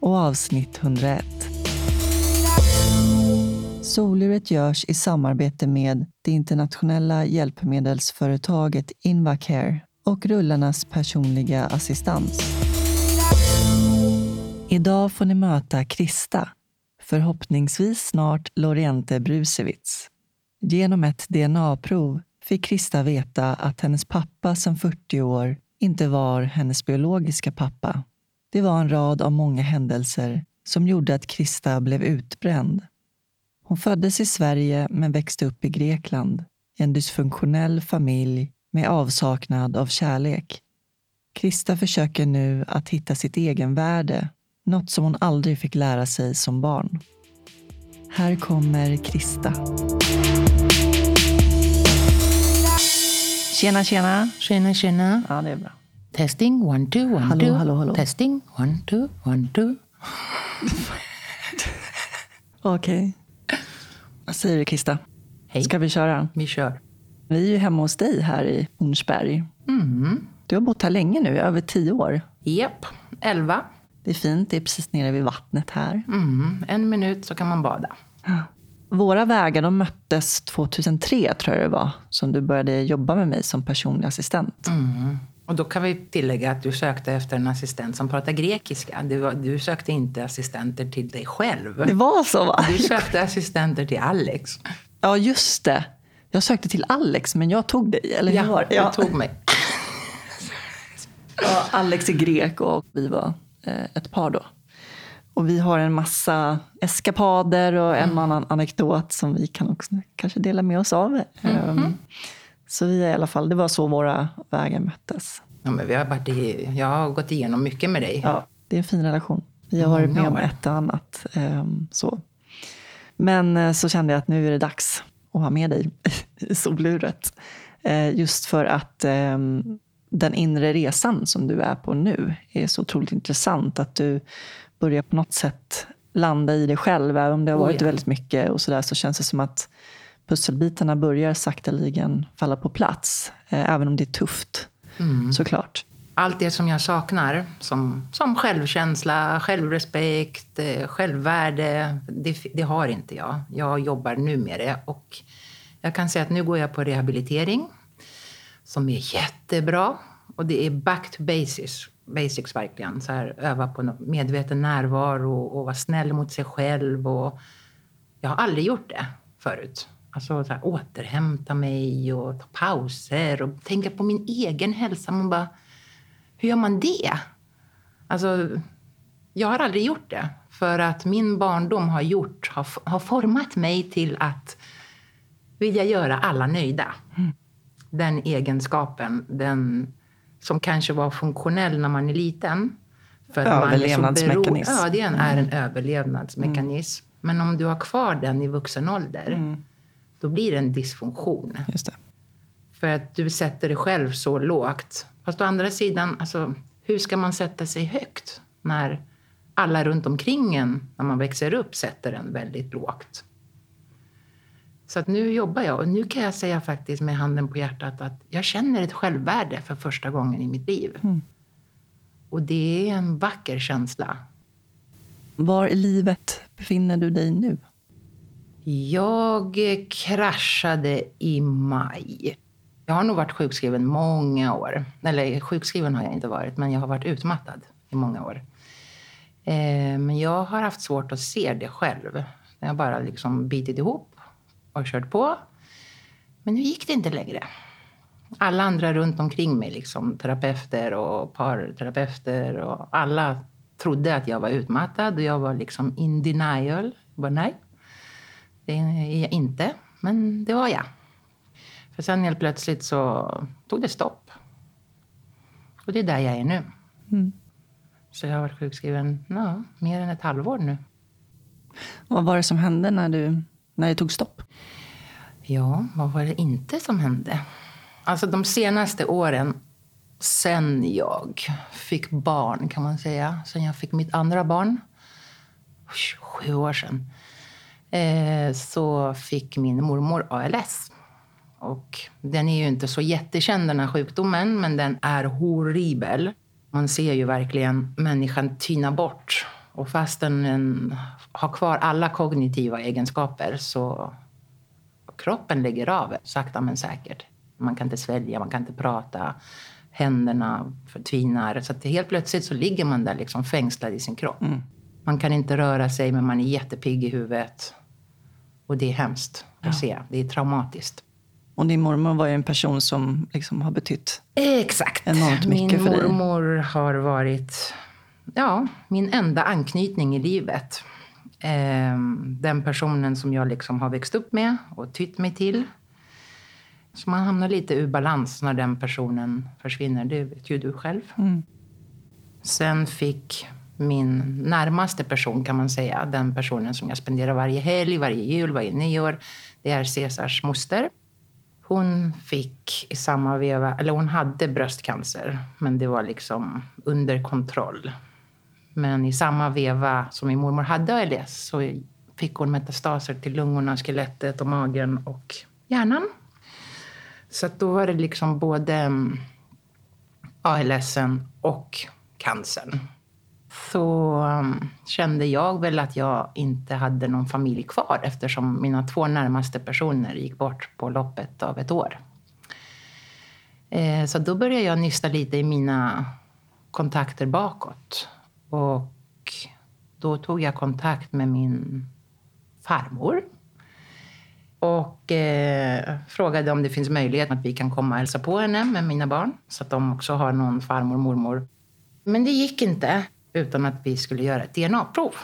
och avsnitt 101. Soluret görs i samarbete med det internationella hjälpmedelsföretaget Invacare och rullarnas personliga assistans. Idag får ni möta Krista, förhoppningsvis snart Loriente Brusewitz. Genom ett DNA-prov fick Krista veta att hennes pappa som 40 år inte var hennes biologiska pappa. Det var en rad av många händelser som gjorde att Krista blev utbränd. Hon föddes i Sverige men växte upp i Grekland i en dysfunktionell familj med avsaknad av kärlek. Krista försöker nu att hitta sitt egenvärde, något som hon aldrig fick lära sig som barn. Här kommer Krista. Tjena, tjena. Tjena, tjena. Ja, det är bra. Testing, one, two, one, Hallå, two. hallå, hallå. Testing, one, two, one, two. Okej. Vad säger du, Krista? Hej, Ska vi köra? vi kör. Vi är ju hemma hos dig här i Hornsberg. Mm. Du har bott här länge nu, över tio år. Japp, elva. Det är fint, det är precis nere vid vattnet här. Mm. En minut så kan man bada. Våra vägar de möttes 2003, tror jag det var, som du började jobba med mig som personlig assistent. Mm. Och då kan vi tillägga att du sökte efter en assistent som pratar grekiska. Du, du sökte inte assistenter till dig själv. Det var så, va? Du sökte assistenter till Alex. Ja, just det. Jag sökte till Alex, men jag tog dig, eller hur var Ja, du tog mig. Ja, Alex är grek och vi var eh, ett par då. Och vi har en massa eskapader och en annan anekdot som vi kan också kanske dela med oss av. Ehm, Så vi är i alla fall, det var så våra vägar möttes. Ja, men vi har varit i, jag har gått igenom mycket med dig. Ja, det är en fin relation. Vi har varit med om ett och annat. ehm, så. Men eh, så kände jag att nu är det dags att ha med dig i soluret. Eh, Just för att ehm, den inre resan som du är på nu är så otroligt intressant. Att du börjar på något sätt landa i dig själv. Även om det har Oh, varit ja. väldigt mycket och sådär så känns det som att pusselbitarna börjar sakteligen falla på plats. eh, Även om det är tufft, Mm. såklart. allt det som jag saknar, som, som självkänsla, självrespekt, eh, självvärde, det, det har inte jag. Jag jobbar nu med det och jag kan säga att nu går jag på rehabilitering som är jättebra. Och det är back to basics, basics verkligen. Så här, öva på medveten närvaro och vara snäll mot sig själv. Och jag har aldrig gjort det förut. Alltså så här, återhämta mig och ta pauser och tänka på min egen hälsa. Man bara, hur gör man det? Alltså, jag har aldrig gjort det. För att min barndom har, gjort, har, har format mig till att vilja göra alla nöjda. Den egenskapen, den som kanske var funktionell när man är liten. För Överlevnadsmekanism. Ja, det är en, är en överlevnadsmekanism. Men om du har kvar den i vuxen ålder, då blir det en dysfunktion. Just det. För att du sätter dig själv så lågt. Fast å andra sidan, alltså, hur ska man sätta sig högt när alla runt omkring en, när man växer upp, sätter en väldigt lågt? Så att nu jobbar jag och nu kan jag säga faktiskt med handen på hjärtat att jag känner ett självvärde för första gången i mitt liv. Och det är en vacker känsla. Var i livet befinner du dig nu? Jag kraschade i maj. Jag har nog varit sjukskriven många år. Eller sjukskriven har jag inte varit, men jag har varit utmattad i många år. Eh, men jag har haft svårt att se det själv. Jag har bara liksom bitit ihop och kört på. Men nu gick det inte längre. Alla andra runt omkring mig, liksom, terapeuter och parterapeuter och alla trodde att jag var utmattad och jag var liksom in denial. Jag bara, nej, det är jag inte. Men det var jag. För sen helt plötsligt så tog det stopp. Och det är där jag är nu. Så jag har varit sjukskriven ja, mer än ett halvår nu. Vad var det som hände när, du, när det tog stopp? Ja, vad var det inte som hände? Alltså de senaste åren, sen jag fick barn kan man säga, sen jag fick mitt andra barn, sju år sedan, eh, så fick min mormor ALS. Och den är ju inte så jättekänd den här sjukdomen, men den är horribel. Man ser ju verkligen människan tyna bort. Och fast den har kvar alla kognitiva egenskaper så kroppen lägger av sakta men säkert. Man kan inte svälja, man kan inte prata. Händerna förtvinar. Så att helt plötsligt så ligger man där liksom fängslad i sin kropp. Mm. Man kan inte röra sig, men man är jättepigg i huvudet. Och det är hemskt att se. Det är traumatiskt. Och din mormor var ju en person som liksom har betytt Exakt. enormt mycket min för dig. Min mormor har varit ja, min enda anknytning i livet. Eh, den personen som jag liksom har växt upp med och tytt mig till. Så man hamnar lite ur balans när den personen försvinner. Det vet ju du själv. Mm. Sen fick min närmaste person, kan man säga, den personen som jag spenderar varje helg, varje jul, varje nyår, det är Cesars moster. Hon fick i samma veva, eller hon hade bröstcancer, men det var liksom under kontroll. Men i samma veva som min mormor hade ALS så fick hon metastaser till lungorna, skelettet och magen och hjärnan. Så då var det liksom både mm, ALS och cancern. Så um, kände jag väl att jag inte hade någon familj kvar eftersom mina två närmaste personer gick bort på loppet av ett år. Eh, så då började jag nysta lite i mina kontakter bakåt. Och då tog jag kontakt med min farmor och eh, frågade om det finns möjlighet att vi kan komma och hälsa på henne med mina barn så att de också har någon farmor och mormor. Men det gick inte utan att vi skulle göra ett DNA-prov.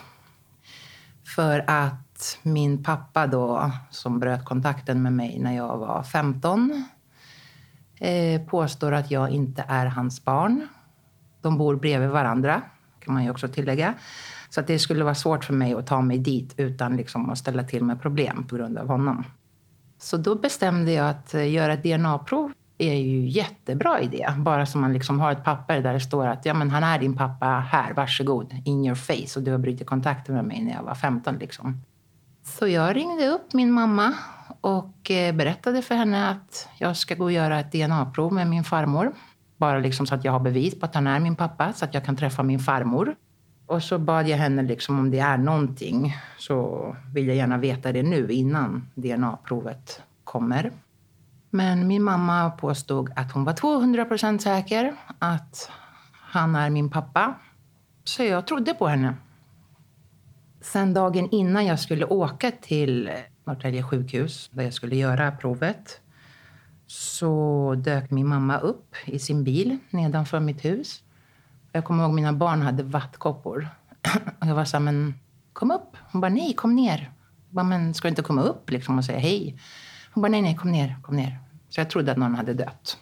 För att min pappa då, som bröt kontakten med mig när jag var 15 eh, påstår att jag inte är hans barn. De bor bredvid varandra kan man ju också tillägga. Så att det skulle vara svårt för mig att ta mig dit utan liksom att ställa till med problem på grund av honom. Så då bestämde jag att eh, göra ett DNA-prov är ju jättebra idé. Bara så man liksom har ett papper där det står att ja, men han är din pappa här, varsågod, in your face. Och du har brutit kontakten med mig när jag var 15. Liksom. Så jag ringde upp min mamma och eh, berättade för henne att jag ska gå och göra ett DNA-prov med min farmor. Bara liksom så att jag har bevis på att han är min pappa, så att jag kan träffa min farmor. Och så bad jag henne liksom om det är någonting så vill jag gärna veta det nu innan DNA-provet kommer. Men min mamma påstod att hon var 200 procent säker att han är min pappa. Så jag trodde på henne. Sen dagen innan jag skulle åka till Norrtälje sjukhus där jag skulle göra provet så dök min mamma upp i sin bil nedanför mitt hus. Jag kommer ihåg att mina barn hade vattkoppor. Och jag var så här, men kom upp. Hon bara, nej, kom ner. Jag bara, men ska du inte komma upp liksom och säga hej? Hon bara, nej, nej, kom ner, kom ner. Så jag trodde att någon hade dött.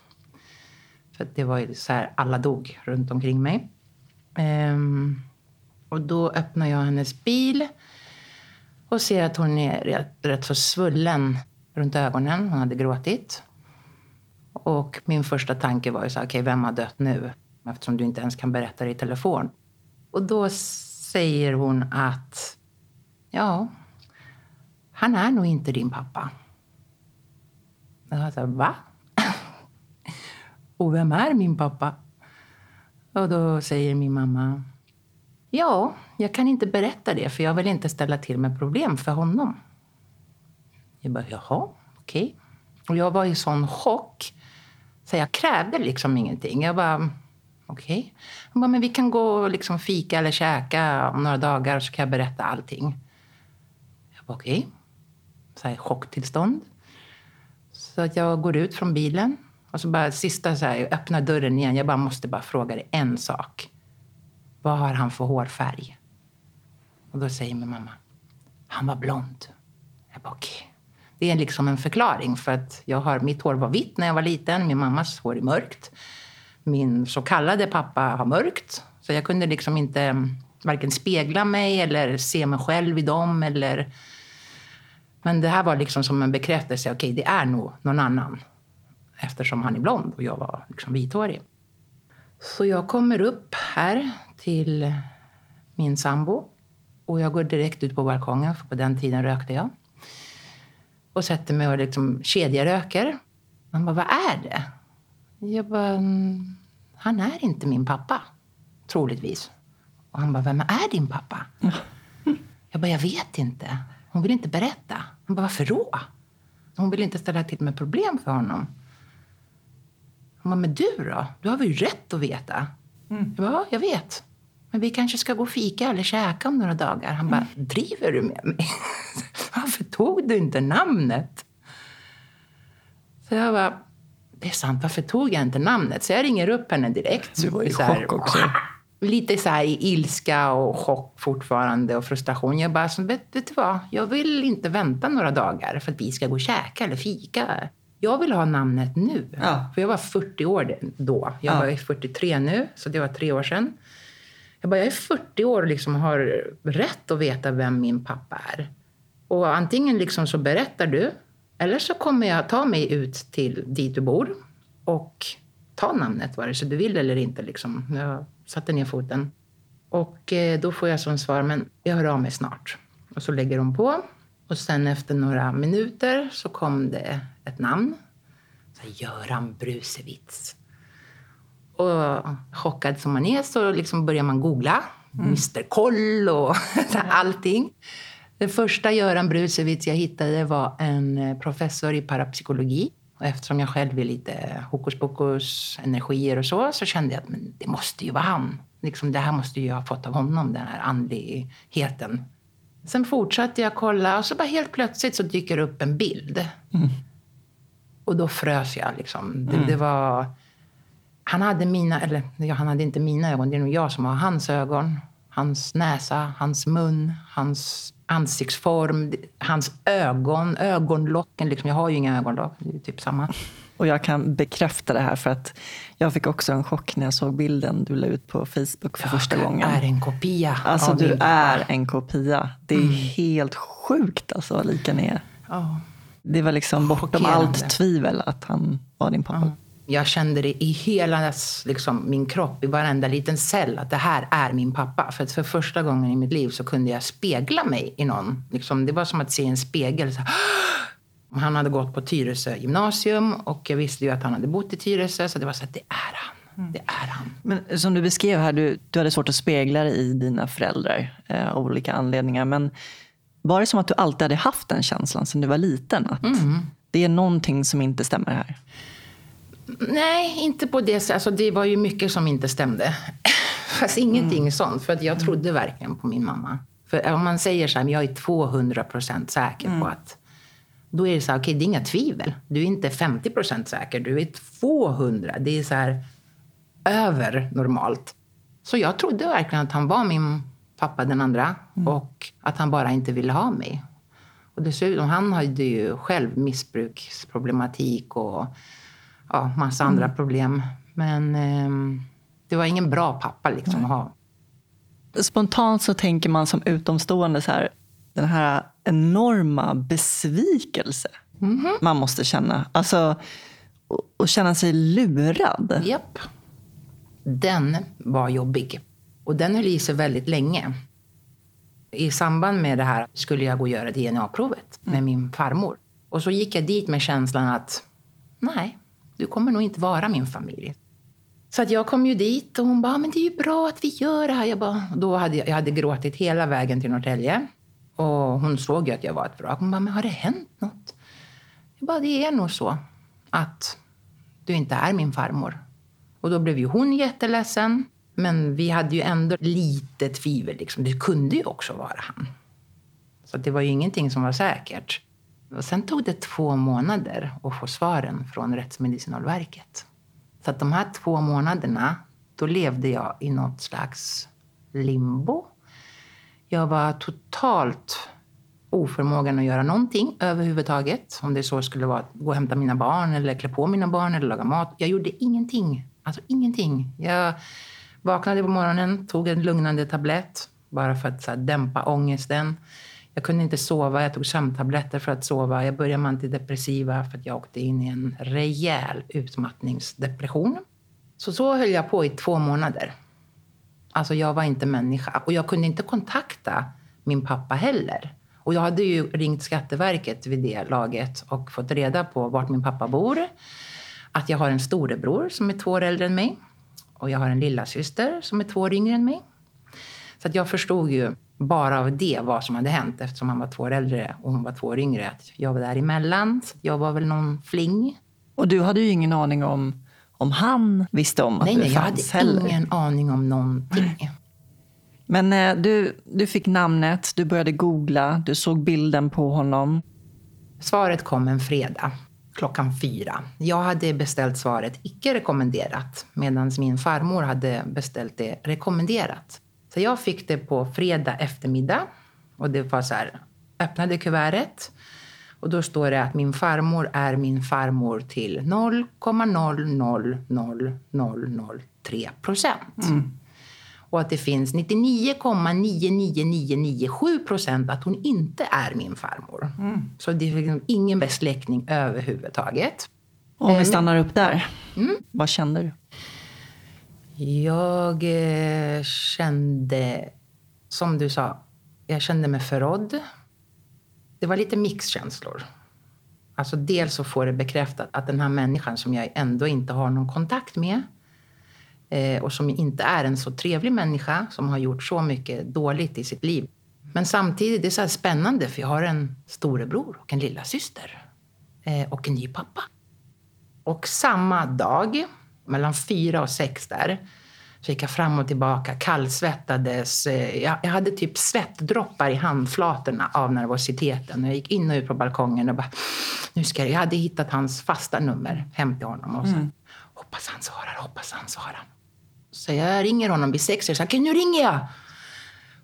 För det var ju så här, alla dog runt omkring mig. Um, och då öppnar jag hennes bil och ser att hon är rätt, rätt så svullen runt ögonen. Hon hade gråtit. Och min första tanke var ju så här, okej, okay, vem har dött nu? Eftersom du inte ens kan berätta det i telefon. Och då säger hon att, ja, han är nog inte din pappa. Jag sa, va? Och vem är min pappa? Och då säger min mamma, ja, jag kan inte berätta det för jag vill inte ställa till med problem för honom. Jag bara, jaha, okej. Okay. Och jag var i sån chock så jag krävde liksom ingenting. Jag bara, okej. Okay. Hon bara, men vi kan gå och liksom fika eller käka om några dagar så kan jag berätta allting. Jag bara, okej. Okay. Så här chocktillstånd. Så att jag går ut från bilen och så bara sista så här, jag öppnar dörren igen. Jag bara måste bara fråga dig en sak. Vad har han för hårfärg? Och då säger min mamma, han var blond. Jag bara, okej. Okay. Det är liksom en förklaring för att jag har, mitt hår var vitt när jag var liten. Min mammas hår är mörkt. Min så kallade pappa har mörkt. Så jag kunde liksom inte mm, varken spegla mig eller se mig själv i dem. Eller... Men det här var liksom som en bekräftelse. Okej, okay, det är nog någon annan. Eftersom han är blond och jag var liksom vithårig. Så jag kommer upp här till min sambo. Och jag går direkt ut på balkongen, för på den tiden rökte jag. Och sätter mig och liksom kedjeröker. Han bara, vad är det? Jag bara, mm, han är inte min pappa. Troligtvis. Och han bara, vem är din pappa? Jag bara, jag vet inte. Hon vill inte berätta. Han bara, varför då? Hon vill inte ställa till med problem för honom. Han bara, men du då? Du har väl rätt att veta? Mm. Jag bara, ja, jag vet. Men vi kanske ska gå och fika eller käka om några dagar. Han bara, mm. driver du med mig? Varför tog du inte namnet? Så jag bara, det är sant, varför tog jag inte namnet? Så jag ringer upp henne direkt. Du var i chock också. Lite så här i ilska och chock fortfarande och frustration. Jag bara, så, vet, vet du vad? Jag vill inte vänta några dagar för att vi ska gå och käka eller fika. Jag vill ha namnet nu. Ja. För jag var 40 år då. Jag ja. var 43 nu, så det var tre år sedan. Jag bara, jag är 40 år och liksom har rätt att veta vem min pappa är. Och antingen liksom så berättar du, eller så kommer jag ta mig ut till dit du bor och ta namnet vare sig du vill eller inte. Liksom. Jag satte ner foten. Och eh, då får jag som svar, men jag hör av mig snart. Och så lägger hon på. Och sen efter några minuter så kom det ett namn. Så Göran Brusewitz. Och chockad som man är så liksom börjar man googla. Mm. Mr Koll och allting. Den första Göran Brusewitz jag hittade var en eh, professor i parapsykologi. Och eftersom jag själv är lite hokus pokus, energier och så, så kände jag att men det måste ju vara han. Liksom, det här måste jag ha fått av honom, den här andligheten. Sen fortsatte jag kolla och så bara helt plötsligt så dyker det upp en bild. Mm. Och då frös jag. Liksom. Det, mm. det, var... Han hade mina, eller ja, han hade inte mina ögon, det är nog jag som har hans ögon. Hans näsa, hans mun, hans ansiktsform, hans ögon, ögonlocken. Liksom. Jag har ju inga ögonlock, det är typ samma. Och jag kan bekräfta det här för att jag fick också en chock när jag såg bilden du la ut på Facebook för jag första gången. är en kopia Alltså du är en kopia. Det är mm. helt sjukt alltså vad lika ni är. Oh. Det var liksom bortom allt tvivel att han var din pappa. Mm. Jag kände det i hela liksom, min kropp, i varenda liten cell, att det här är min pappa. För att för första gången i mitt liv så kunde jag spegla mig i någon. Liksom, det var som att se en spegel. Så, han hade gått på Tyresö gymnasium och jag visste ju att han hade bott i Tyresö. Så det var så att det är han. Det är han. Men som du beskrev här, du, du hade svårt att spegla dig i dina föräldrar eh, av olika anledningar. Men var det som att du alltid hade haft den känslan sedan du var liten? Att mm. det är någonting som inte stämmer här? Nej, inte på det sättet. Alltså, det var ju mycket som inte stämde. Fast ingenting mm. sånt. För att jag trodde verkligen på min mamma. För om man säger så här, jag är 200 procent säker mm. på att... Då är det så här, okej, okay, det är inga tvivel. Du är inte 50 procent säker, du är 200. Det är så här över normalt. Så jag trodde verkligen att han var min pappa, den andra. Mm. Och att han bara inte ville ha mig. Och dessutom, han hade ju själv missbruksproblematik och ja, massa andra mm. problem. Men eh, det var ingen bra pappa liksom att ha. Spontant så tänker man som utomstående så här, den här enorma besvikelse mm man måste känna. Alltså, och känna sig lurad. Japp. Den var jobbig. Och den höll i sig väldigt länge. I samband med det här skulle jag gå och göra DNA-provet med mm. min farmor. Och så gick jag dit med känslan att nej, du kommer nog inte vara min familj. Så att jag kom ju dit och hon bara, ah, men det är ju bra att vi gör det här. Jag, bara, då hade jag, jag hade gråtit hela vägen till Norrtälje. Och hon såg ju att jag var ett vrak. Hon bara, men har det hänt något? Jag bara, det är nog så att du inte är min farmor. Och då blev ju hon jätteledsen. Men vi hade ju ändå lite tvivel. Liksom. Det kunde ju också vara han. Så det var ju ingenting som var säkert. Och sen tog det två månader att få svaren från Rättsmedicinalverket. Så att de här två månaderna, då levde jag i något slags limbo. Jag var totalt oförmågan att göra någonting överhuvudtaget. Om det så skulle vara att gå och hämta mina barn eller klä på mina barn eller laga mat. Jag gjorde ingenting. Alltså ingenting. Jag Vaknade på morgonen, tog en lugnande tablett bara för att så här, dämpa ångesten. Jag kunde inte sova, jag tog sömntabletter för att sova. Jag började med antidepressiva för att jag åkte in i en rejäl utmattningsdepression. Så så höll jag på i två månader. Alltså jag var inte människa. Och jag kunde inte kontakta min pappa heller. Och jag hade ju ringt Skatteverket vid det laget och fått reda på vart min pappa bor. Att jag har en storebror som är två år äldre än mig. Och jag har en lilla syster som är två år yngre än mig. Så att jag förstod ju bara av det vad som hade hänt eftersom han var två år äldre och hon var två år yngre. Att jag var däremellan. Jag var väl någon fling. Och du hade ju ingen aning om, om han visste om att nej, du nej, jag fanns hade heller. ingen aning om någonting. Men eh, du, du fick namnet, du började googla, du såg bilden på honom. Svaret kom en fredag klockan fyra. Jag hade beställt svaret icke rekommenderat medan min farmor hade beställt det rekommenderat. Så jag fick det på fredag eftermiddag och det var så här, öppnade kuvertet och då står det att min farmor är min farmor till 0,0000003 procent. Och att det finns 99,99997 procent att hon inte är min farmor. Så det är liksom ingen besläktning överhuvudtaget. Om vi stannar upp där, vad kände du? Jag eh, kände, som du sa, jag kände mig förrådd. Det var lite mixkänslor. Alltså dels så får det bekräftat att den här människan som jag ändå inte har någon kontakt med eh, och som inte är en så trevlig människa som har gjort så mycket dåligt i sitt liv. Men samtidigt, det är så här spännande för jag har en storebror och en lilla syster eh, och en ny pappa. Och samma dag, mellan fyra och sex där, så gick jag fram och tillbaka, kallsvettades. Eh, Jag, hade typ svettdroppar i handflatorna av nervositeten. Jag gick in och ut på balkongen och bara, nu ska jag... jag hade hittat hans fasta nummer hem till honom. Och så, Hoppas han svarar, hoppas han svarar. Så jag ringer honom vid sex och säger, okej nu ringer jag.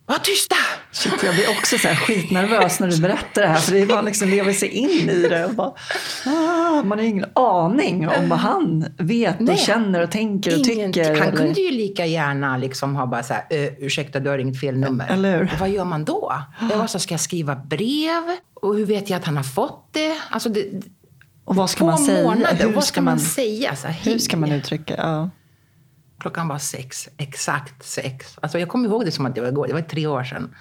Var tysta! Shit, jag blir också så här skitnervös när du berättar det här. För det är bara liksom lever sig in i det. Och bara, ah, man har ingen aning om vad han vet och Nej, känner och tänker och Ingen- tycker. Han eller- kunde ju lika gärna liksom ha bara så här, "Ö, ursäkta du har ringt fel nummer. Eller hur? Vad gör man då? Jag var så, ska jag skriva brev? Och hur vet jag att han har fått det? Alltså det Och vad ska två man säga? månader, Hur vad ska man, man- säga? Så här, Hur ska man uttrycka? Ja. Klockan var sex, exakt sex. Alltså jag kommer ihåg det som att det var igår, det var tre år sedan.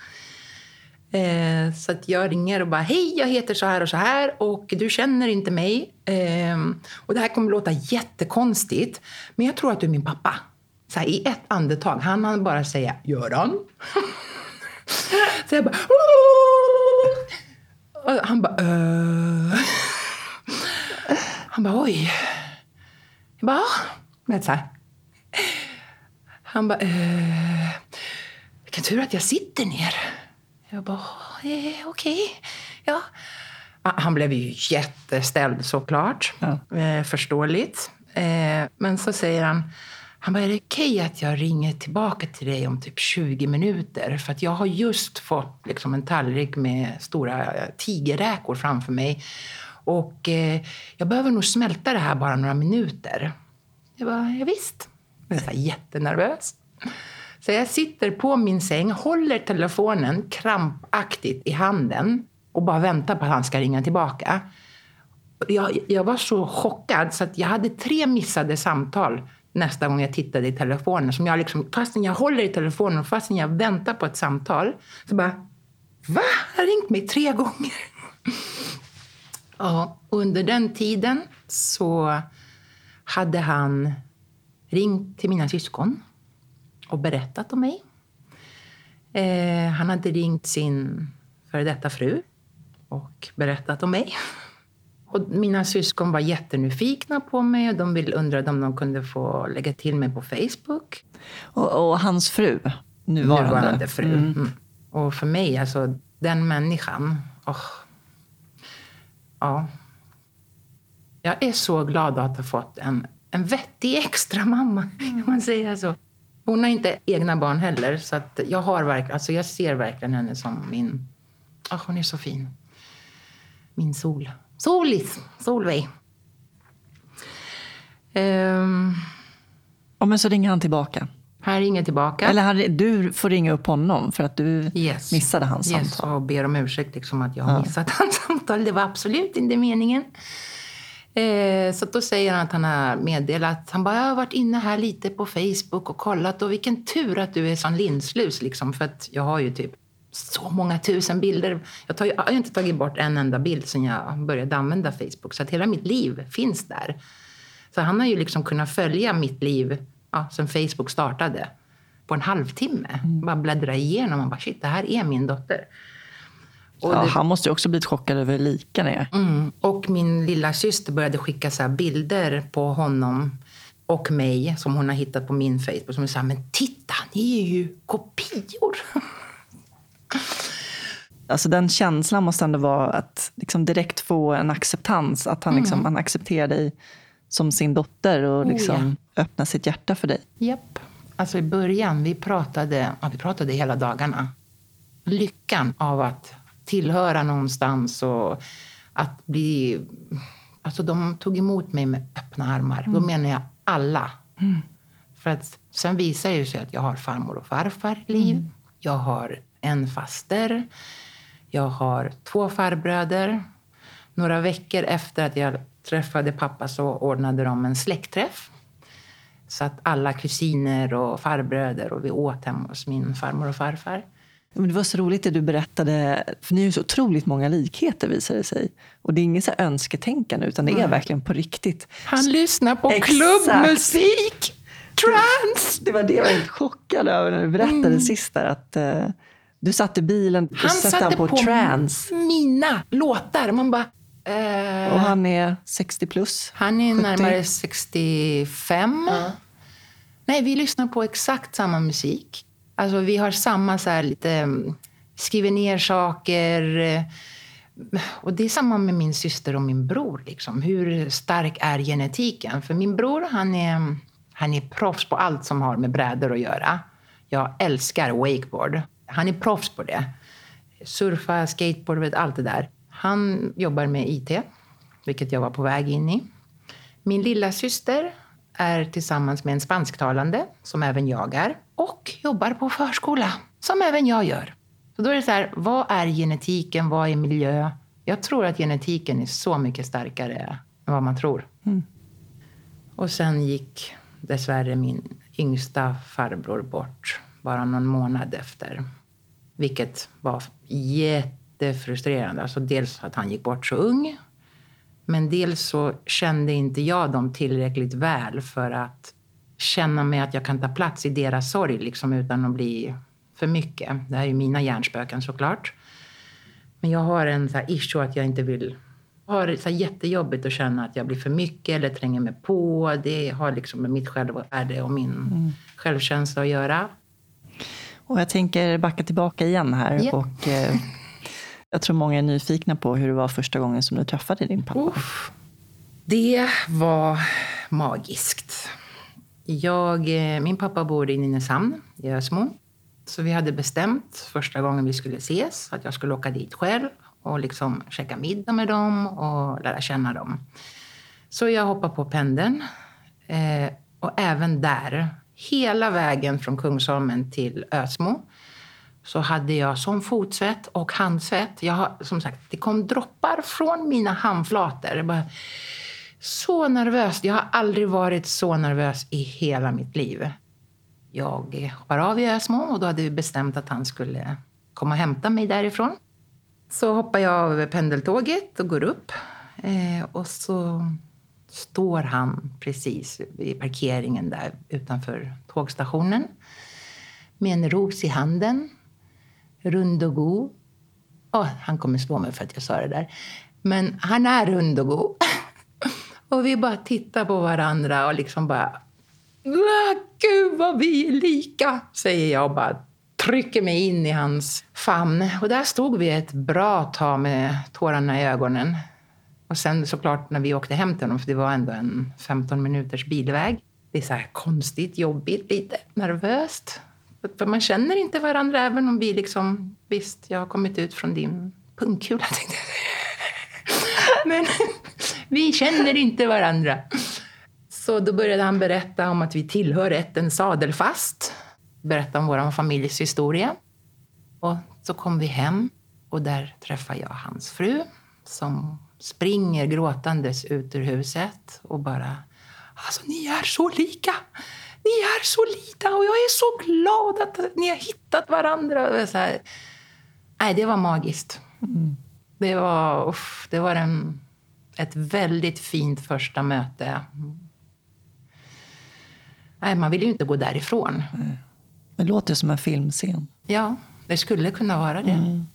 Eh, så att jag ringer och bara, hej jag heter så här och så här och du känner inte mig. Eh, och det här kommer låta jättekonstigt, men jag tror att du är min pappa. Så här, I ett andetag. Han hann bara säga, Göran. så jag bara, och han bara, äh. Han bara, oj. Jag bara, ja. Så här. Han bara, eh, vilken tur att jag sitter ner. Jag bara, eh, okej. Ja. Ah, Han blev ju jätteställd såklart. Ja. Eh, förståeligt. Eh, men så säger han, han bara, är det okej att jag ringer tillbaka till dig om typ 20 minuter? För att jag har just fått liksom en tallrik med stora eh, tigerräkor framför mig. Och eh, jag behöver nog smälta det här bara några minuter. Jag bara, ja, visst. Jag var så jättenervös. Så jag sitter på min säng, håller telefonen krampaktigt i handen och bara väntar på att han ska ringa tillbaka. Jag, jag var så chockad så att jag hade tre missade samtal nästa gång jag tittade i telefonen. Som jag liksom, fastän jag håller i telefonen och fastän jag väntar på ett samtal så bara, va? Han har ringt mig tre gånger. Ja, under den tiden så hade han ringt till mina syskon och berättat om mig. Eh, han hade ringt sin före detta fru och berättat om mig. Och mina syskon var jättenyfikna på mig och de vill undrade om de kunde få lägga till mig på Facebook. Och, och hans fru, nuvarande. Nuvarande fru. Mm. Och för mig, alltså den människan. åh. ja. Jag är så glad att ha fått en, en vettig extra mamma. Kan man säga så. Hon har inte egna barn heller. Så att jag, har verk, alltså jag ser verkligen henne som min... åh, hon är så fin. Min sol. Solis! Solveig. Ehm, Och men så ringer han tillbaka. Han ringer tillbaka. Eller han, du får ringa upp honom för att du Yes. missade hans yes, samtal. och ber om ursäkt liksom att jag har missat hans samtal. Det var absolut inte meningen. Eh, så då säger han att han har meddelat. Han bara, jag har varit inne här lite på Facebook och kollat och vilken tur att du är sån linslus liksom. För att jag har ju typ så många tusen bilder. Jag, tar, jag har ju inte tagit bort en enda bild sedan jag började använda Facebook. Så att hela mitt liv finns där. Så han har ju liksom kunnat följa mitt liv ja, sen Facebook startade på en halvtimme. Bara bläddra igenom och bara shit, det här är min dotter. Och, Ja, det, han måste ju också blivit chockad över hur lika ni är. mm, och min lilla syster började skicka så här bilder på honom och mig som hon har hittat på min Facebook. Som sa, men titta, ni är ju kopior. Alltså den känslan måste ändå vara att liksom direkt få en acceptans. Att han, liksom, han accepterar dig som sin dotter och Mm. Oh, liksom öppnar sitt hjärta för dig. Japp. Alltså i början, vi pratade, ja, vi pratade hela dagarna. Lyckan av att tillhöra någonstans och att bli... Alltså de tog emot mig med öppna armar. Då menar jag alla. För att sen visar det sig att jag har farmor och farfar liv. Jag har en faster. Jag har två farbröder. Några veckor efter att jag träffade pappa så ordnade de en släktträff. Så att alla kusiner och farbröder och vi åt hemma hos min farmor och farfar. Men det var så roligt det du berättade, för ni har ju så otroligt många likheter visar det sig. Och det är inget så önsketänkande utan det är verkligen på riktigt. Han lyssnar på Exakt. klubbmusik! Trans! Det var det jag var helt chockad över när du berättade sist där, att eh, du satt i bilen och Mm. Han satte satte på, på trance. mina låtar. Man bara... Eh, Och han är 60 plus. han är 70. närmare 65. Nej, vi lyssnar på exakt samma musik. Alltså, vi har samma så här lite... Mm, skriver ner saker. Eh, och det är samma med min syster och min bror. Liksom. Hur stark är genetiken? För min bror, han är, mm, han är proffs på allt som har med brädor att göra. Jag älskar wakeboard. Han är proffs på det. Surfa, skateboard, allt det där. Han jobbar med IT, vilket jag var på väg in i. Min lilla syster är tillsammans med en spansktalande, som även jag är, och jobbar på förskola, som även jag gör. Så då är det så här, vad är genetiken? Vad är miljö? Jag tror att genetiken är så mycket starkare än vad man tror. Och sen gick dessvärre min yngsta farbror bort bara någon månad efter. Vilket var jättefrustrerande. Alltså dels att han gick bort så ung. Men dels så kände inte jag dem tillräckligt väl för att känna mig att jag kan ta plats i deras sorg liksom, utan att bli för mycket. Det här är ju mina hjärnspöken såklart. Men jag har en så här issue att jag inte vill... Jag har så jättejobbigt att känna att jag blir för mycket eller tränger mig på. Det har liksom med mitt självvärde och min självkänsla att göra. Och jag tänker backa tillbaka igen här. Ja. Och, eh, jag tror många är nyfikna på hur det var första gången som du träffade din pappa. Uff. Det var magiskt. Jag, eh, min pappa bor i Nynäshamn i Ösmo. Så vi hade bestämt första gången vi skulle ses att jag skulle åka dit själv och liksom käka middag med dem och lära känna dem. Så jag hoppade på pendeln. Eh, och även där, hela vägen från Kungsholmen till Ösmo så hade jag som fotsvett och handsvett. Jag har, som sagt, det kom droppar från mina handflator. Jag Bara, så nervös. Jag har aldrig varit så nervös i hela mitt liv. Jag hoppar av i Ösmo och då hade vi bestämt att han skulle komma och hämta mig därifrån. Så hoppar jag av pendeltåget och går upp. Eh, och så står han precis vid parkeringen där utanför tågstationen med en ros i handen, rund och god. Oh, han kommer slå mig för att jag sa det där. Men han är rund och god. och vi bara tittar på varandra och liksom bara... Gud, vad vi är lika! Säger jag och bara trycker mig in i hans famn. Och där stod vi ett bra tag med tårarna i ögonen. Och sen såklart när vi åkte hem till honom, för det var ändå en 15 minuters bilväg. Det är så här konstigt, jobbigt, lite nervöst. För man känner inte varandra även om vi liksom... Visst, jag har kommit ut från din pungkula tänkte jag. Men vi känner inte varandra. Så då började han berätta om att vi tillhör ätten Sadelfast. Berätta om vår familjs historia. Och så kom vi hem och där träffade jag hans fru som springer gråtandes ut ur huset och bara Alltså, ni är så lika! Ni är så lika och jag är så glad att ni har hittat varandra. Så här. Nej, det var magiskt. Mm. Det var, uff, det var en, ett väldigt fint första möte. Nej, man vill ju inte gå därifrån. Det låter som en filmscen. Ja, det skulle kunna vara det. Mm.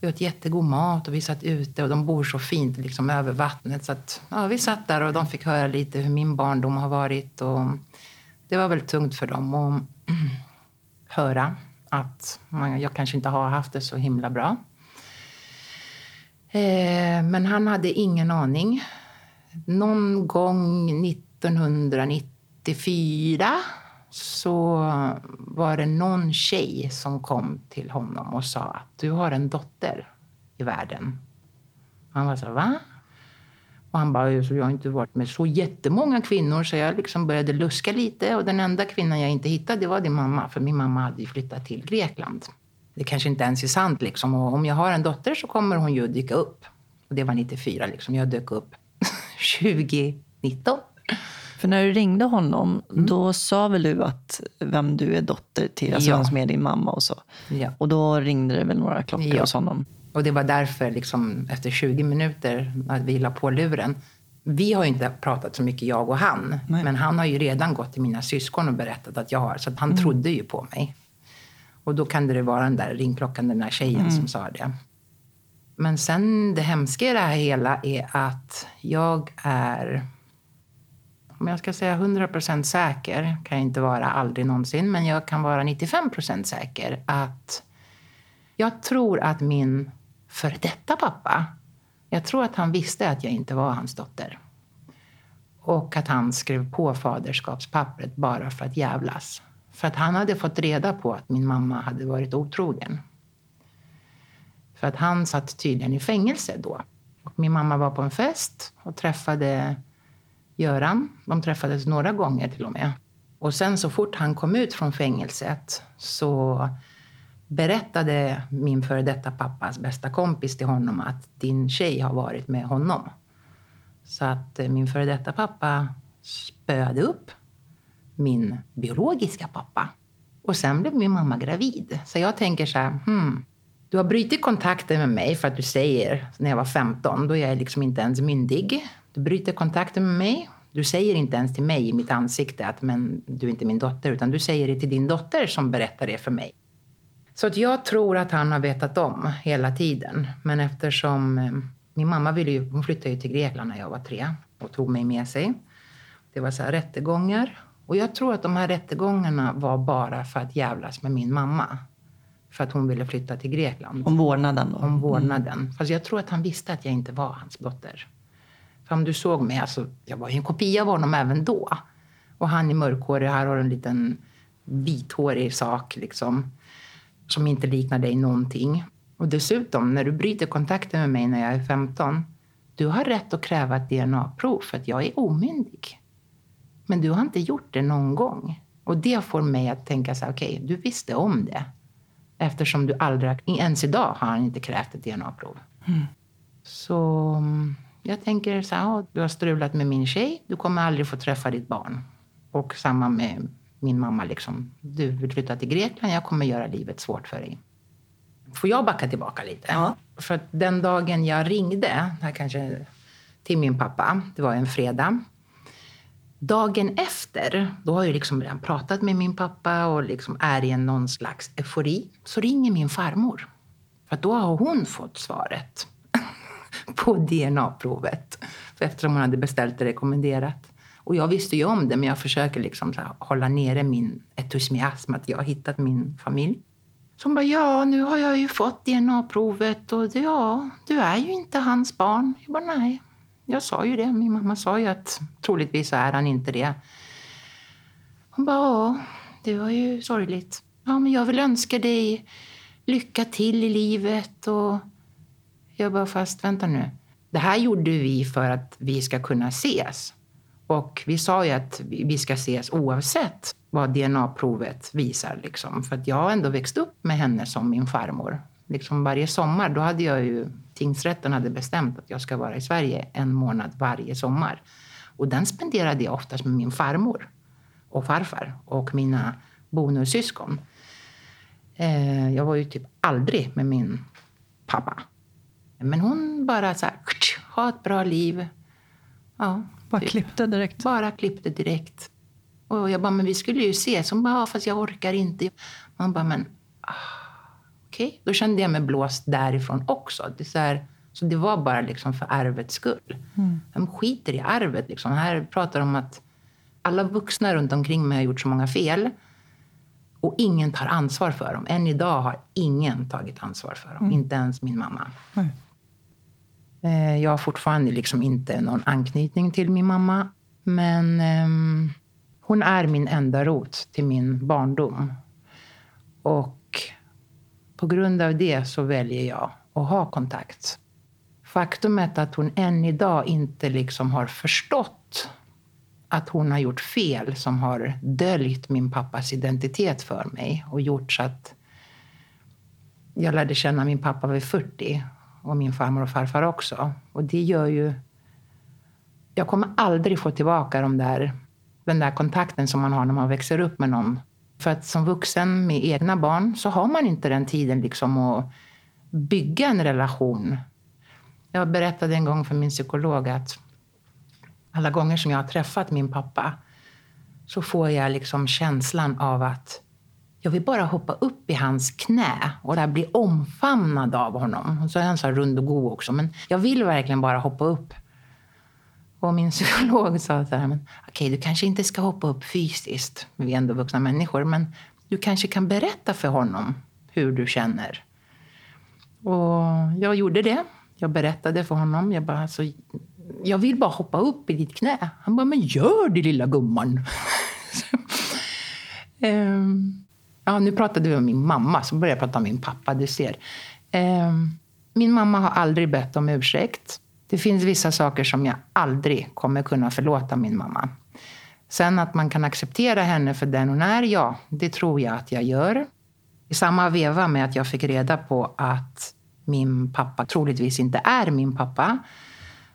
Vi åt jättegod mat och vi satt ute och de bor så fint liksom över vattnet. Så att, ja, vi satt där och de fick höra lite hur min barndom har varit. Och det var väl tungt för dem att höra att man, jag kanske inte har haft det så himla bra. Eh, men han hade ingen aning. Någon gång 1994 så var det någon tjej som kom till honom och sa att du har en dotter i världen. Han var så här, va? Och han bara, jag har inte varit med så jättemånga kvinnor så jag liksom började luska lite och den enda kvinnan jag inte hittade var din mamma för min mamma hade ju flyttat till Grekland. Det kanske inte ens är sant liksom och om jag har en dotter så kommer hon ju dyka upp. Och det var 94 liksom, jag dök upp 2019. För när du ringde honom, mm. då sa väl du att vem du är dotter till, alltså ja. med din mamma och så. Ja. Och då ringde det väl några klockor ja. hos honom? Och det var därför, liksom, efter 20 minuter, att vi la på luren. Vi har ju inte pratat så mycket, jag och han. Nej. Men han har ju redan gått till mina syskon och berättat att jag har. Så han mm. trodde ju på mig. Och då kan det vara den där ringklockan, den där tjejen mm. som sa det. Men sen det hemska i det här hela är att jag är om jag ska säga 100% säker, kan jag inte vara aldrig någonsin, men jag kan vara 95% säker att jag tror att min före detta pappa, jag tror att han visste att jag inte var hans dotter. Och att han skrev på faderskapspappret bara för att jävlas. För att han hade fått reda på att min mamma hade varit otrogen. För att han satt tydligen i fängelse då. Och min mamma var på en fest och träffade Göran. De träffades några gånger till och med. Och sen så fort han kom ut från fängelset så berättade min före detta pappas bästa kompis till honom att din tjej har varit med honom. Så att eh, min före detta pappa spöade upp min biologiska pappa. Och sen blev min mamma gravid. Så jag tänker så här, hmm, du har brutit kontakten med mig för att du säger, när jag var 15, då är jag liksom inte ens myndig. Du bryter kontakten med mig. Du säger inte ens till mig i mitt ansikte att men, du är inte min dotter, utan du säger det till din dotter som berättar det för mig. Så att jag tror att han har vetat om hela tiden. Men eftersom eh, min mamma ville ju, hon flyttade ju till Grekland när jag var tre och tog mig med sig. Det var så här rättegångar. Och jag tror att de här rättegångarna var bara för att jävlas med min mamma. För att hon ville flytta till Grekland. Om vårdnaden då? Om vårdnaden. Mm. Fast jag tror att han visste att jag inte var hans dotter. För om du såg mig, alltså, jag var ju en kopia av honom även då. Och han är mörkhårig, här har en liten vithårig sak liksom. Som inte liknar dig någonting. Och dessutom, när du bryter kontakten med mig när jag är 15. Du har rätt att kräva ett DNA-prov för att jag är omyndig. Men du har inte gjort det någon gång. Och det får mig att tänka så här, okej, okay, du visste om det. Eftersom du aldrig, ens idag har han inte krävt ett DNA-prov. Mm. Så jag tänker så här, du har strulat med min tjej, du kommer aldrig få träffa ditt barn. Och samma med min mamma, liksom. du vill flytta till Grekland, jag kommer göra livet svårt för dig. Får jag backa tillbaka lite? Ja. För den dagen jag ringde, här kanske till min pappa, det var en fredag. Dagen efter, då har jag liksom redan pratat med min pappa och liksom är i någon slags eufori. Så ringer min farmor. För då har hon fått svaret på DNA-provet. eftersom hon hade beställt det rekommenderat. Och jag visste ju om det, men jag försöker liksom så hålla nere min entusiasm att jag har hittat min familj. Som bara, ja, nu har jag ju fått DNA-provet och ja, du är ju inte hans barn. Jag bara, nej, jag sa ju det. Min mamma sa ju att troligtvis är han inte det. Hon bara, ja, det var ju sorgligt. Ja, men jag vill önska dig lycka till i livet och jag bara, fast vänta nu. Det här gjorde vi för att vi ska kunna ses. Och vi sa ju att vi ska ses oavsett vad DNA-provet visar. Liksom. För att jag har ändå växt upp med henne som min farmor. Liksom varje sommar, då hade jag ju, tingsrätten hade bestämt att jag ska vara i Sverige en månad varje sommar. Och den spenderade jag oftast med min farmor och farfar och mina bonussyskon. Eh, jag var ju typ aldrig med min pappa. Men hon bara så här, ha ett bra liv. Ja, bara typ. klippte direkt? Bara klippte direkt. Och jag bara, men vi skulle ju ses. Hon bara, fast jag orkar inte. Man bara, men ah, okej. Okay. Då kände jag mig blåst därifrån också. Det så, här, så det var bara liksom för arvets skull. Mm. De skiter i arvet. Liksom. Här pratar de om att alla vuxna runt omkring mig har gjort så många fel. Och ingen tar ansvar för dem. Än idag har ingen tagit ansvar för dem. Mm. Inte ens min mamma. Mm. Jag har fortfarande liksom inte någon anknytning till min mamma. Men um, hon är min enda rot till min barndom. Och på grund av det så väljer jag att ha kontakt. Faktumet att hon än idag inte liksom har förstått att hon har gjort fel som har döljt min pappas identitet för mig och gjort så att jag lärde känna min pappa vid 40 och min farmor och farfar också. Och det gör ju... Jag kommer aldrig få tillbaka de där, den där kontakten som man har när man växer upp med någon. För att som vuxen med egna barn så har man inte den tiden liksom att bygga en relation. Jag berättade en gång för min psykolog att alla gånger som jag har träffat min pappa så får jag liksom känslan av att jag vill bara hoppa upp i hans knä och där bli omfamnad av honom. Och så är han så rund och god också. Men jag vill verkligen bara hoppa upp. Och min psykolog sa så här, men okej, du kanske inte ska hoppa upp fysiskt. Vi är ändå vuxna människor. Men du kanske kan berätta för honom hur du känner. Och jag gjorde det. Jag berättade för honom. Jag bara, alltså, jag vill bara hoppa upp i ditt knä. Han bara, men gör det lilla gumman. um, ja, nu pratade vi om min mamma, så började jag prata om min pappa. Du ser. Um, min mamma har aldrig bett om ursäkt. Det finns vissa saker som jag aldrig kommer kunna förlåta min mamma. Sen att man kan acceptera henne för den hon är, ja, det tror jag att jag gör. I samma veva med att jag fick reda på att min pappa troligtvis inte är min pappa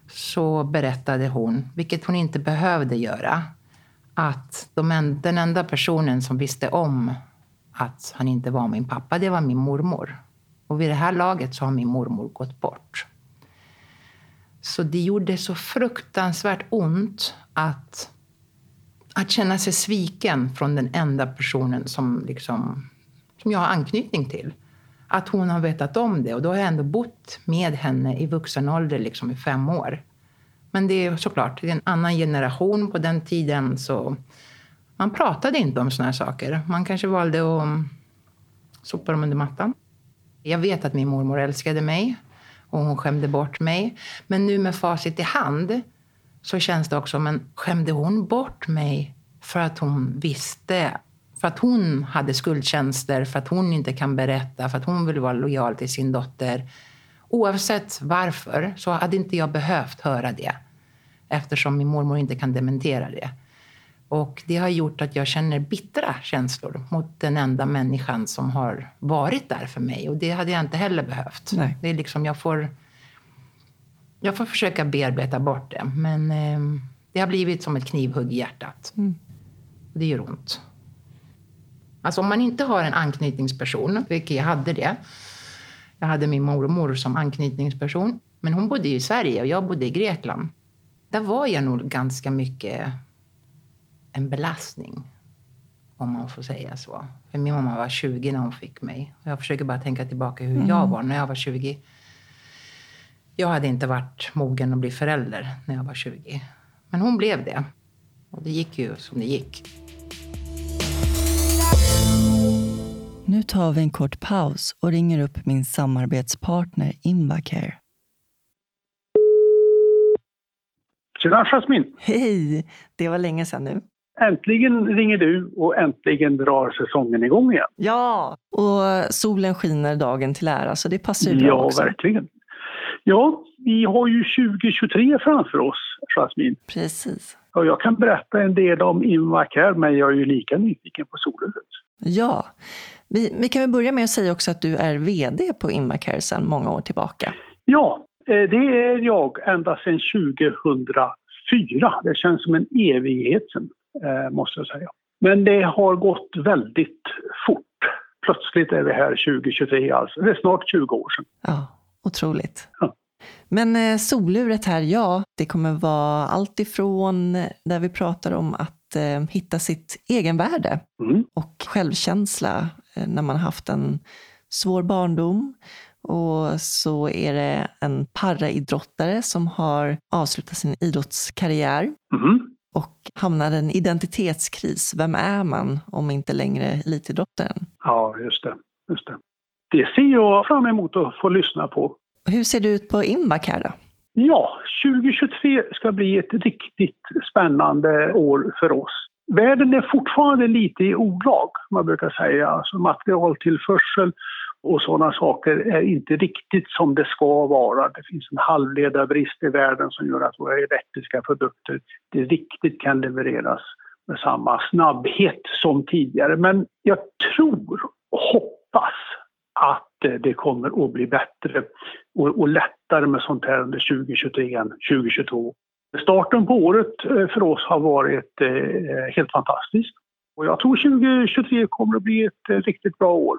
så berättade hon, vilket hon inte behövde göra, att de, den enda personen som visste om att han inte var min pappa, det var min mormor. Och vid det här laget så har min mormor gått bort. Så det gjorde så fruktansvärt ont att, att känna sig sviken från den enda personen som, liksom, som jag har anknytning till. Att hon har vetat om det. Och då har jag ändå bott med henne i vuxen ålder liksom i fem år. Men det är såklart det är en annan generation. På den tiden så man pratade inte om såna här saker. Man kanske valde att sopa dem under mattan. Jag vet att min mormor älskade mig och hon skämde bort mig. Men nu med facit i hand så känns det också, men skämde hon bort mig för att hon visste för att hon hade skuldtjänster, för att hon inte kan berätta, för att hon vill vara lojal till sin dotter. Oavsett varför så hade inte jag behövt höra det eftersom min mormor inte kan dementera det. Och det har gjort att jag känner bittra känslor mot den enda människan som har varit där för mig. Och det hade jag inte heller behövt. Nej. Det är liksom, jag, får, jag får försöka bearbeta bort det. Men eh, det har blivit som ett knivhugg i hjärtat. Mm. Det gör ont. Alltså om man inte har en anknytningsperson, vilket jag hade det. Jag hade min mormor som anknytningsperson. Men hon bodde i Sverige och jag bodde i Grekland. Där var jag nog ganska mycket en belastning. Om man får säga så. För min mamma var 20 när hon fick mig. Jag försöker bara tänka tillbaka hur mm. jag var när jag var 20. Jag hade inte varit mogen att bli förälder när jag var 20. Men hon blev det. Och det gick ju som det gick. Nu tar vi en kort paus och ringer upp min samarbetspartner Invacare. Tjena Jasmin! Hej! Det var länge sedan nu. Äntligen ringer du och äntligen drar säsongen igång igen. Ja, och solen skiner dagen till ära så det passar ju bra ja, också. Verkligen. Ja, vi har ju 2023 framför oss, Jasmin. Precis. Och jag kan berätta en del om Invacare, men jag är ju lika nyfiken på solhuset. Ja. Vi, vi kan väl börja med att säga också att du är VD på Invacare sedan många år tillbaka. Ja, eh, det är jag ända sedan 2004. Det känns som en evighet sedan, eh, måste jag säga. Men det har gått väldigt fort. Plötsligt är vi här 2023, alltså. Det är snart 20 år sedan. Ja, otroligt. Ja. Men eh, soluret här, ja, det kommer vara allt ifrån där vi pratar om att eh, hitta sitt egenvärde Mm. och självkänsla eh, när man haft en svår barndom. Och så är det en paraidrottare som har avslutat sin idrottskarriär Mm. Och hamnar i en identitetskris. Vem är man om inte längre elitidrottaren? Ja, just det. Just det. Det ser jag fram emot att få lyssna på. Hur ser det ut på Imbak här då? Ja, 2023 ska bli ett riktigt spännande år för oss. Världen är fortfarande lite i olag, man brukar säga. Alltså materialtillförsel och sådana saker är inte riktigt som det ska vara. Det finns en halvledarbrist i världen som gör att våra elektriska produkter inte riktigt kan levereras med samma snabbhet som tidigare. Men jag tror och hoppas att det kommer att bli bättre och, och lättare med sånt här under 2023 än 2022. Starten på året eh, för oss har varit eh, helt fantastisk. Och jag tror 2023 kommer att bli ett eh, riktigt bra år.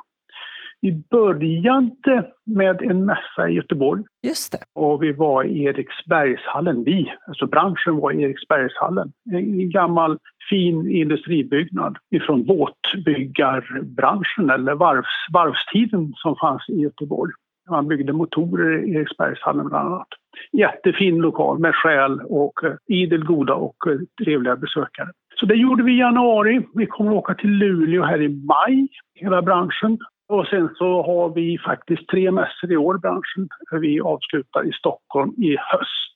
Vi började med en mässa i Göteborg Just det. och vi var i Eriksbergshallen. Vi, alltså branschen var i Eriksbergshallen. En gammal fin industribyggnad ifrån båtbyggarbranschen eller varvs, varvstiden som fanns i Göteborg. Man byggde motorer i Eriksbergshallen bland annat. Jättefin lokal med själ och eh, idel goda och eh, trevliga besökare. Så det gjorde vi i januari. Vi kommer att åka till Luleå här i maj, hela branschen. Och sen så har vi faktiskt tre mässor i år, branschen. Vi avslutar i Stockholm i höst.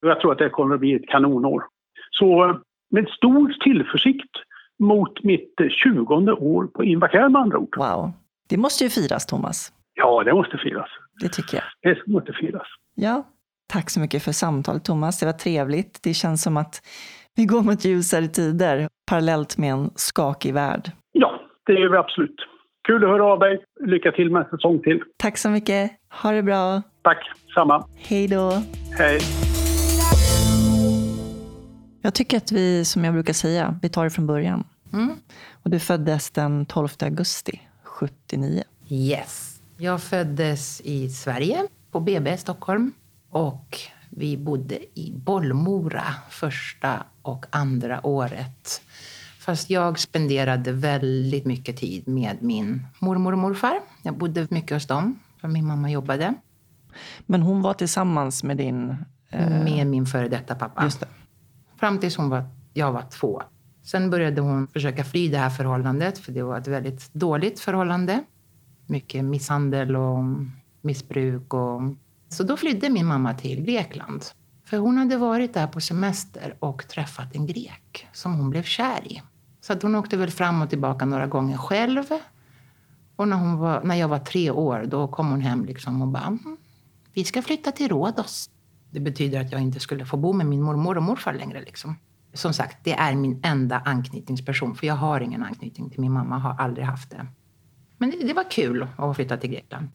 Jag tror att det kommer att bli ett kanonår. Så eh, med stor tillförsikt mot mitt eh, 20 år på Invacare med andra ord. Wow. Det måste ju firas, Thomas. Ja, det måste firas. Det tycker jag. Det måste firas. Ja, tack så mycket för samtalet, Thomas. Det var trevligt. Det känns som att vi går mot ljusare tider parallellt med en skakig värld. Ja, det gör vi absolut. Kul att höra av dig. Lycka till med en säsong till. Tack så mycket. Ha det bra. Tack, samma. Hej då. Hej. Jag tycker att vi, som jag brukar säga, vi tar det från början. Mm. Och du föddes den 12 augusti 79. Yes. Jag föddes i Sverige, på BB Stockholm. Och vi bodde i Bollmora första och andra året. Fast jag spenderade väldigt mycket tid med min mormor och morfar. Jag bodde mycket hos dem, för min mamma jobbade. Men hon var tillsammans med din... Eh, Med min före detta pappa. just det. Fram tills hon var, jag var två. Sen började hon försöka fly det här förhållandet, för det var ett väldigt dåligt förhållande. Mycket misshandel och missbruk. Och... Så då flydde min mamma till Grekland. För hon hade varit där på semester och träffat en grek som hon blev kär i. Så att hon åkte väl fram och tillbaka några gånger själv. Och när, hon var, när jag var tre år, då kom hon hem liksom och bara "Mm, vi ska flytta till Rhodos. Det betyder att jag inte skulle få bo med min mormor och morfar längre. Liksom. Som sagt, det är min enda anknytningsperson. För jag har ingen anknytning till min mamma, har aldrig haft det. Men det, det var kul att flytta till Grekland.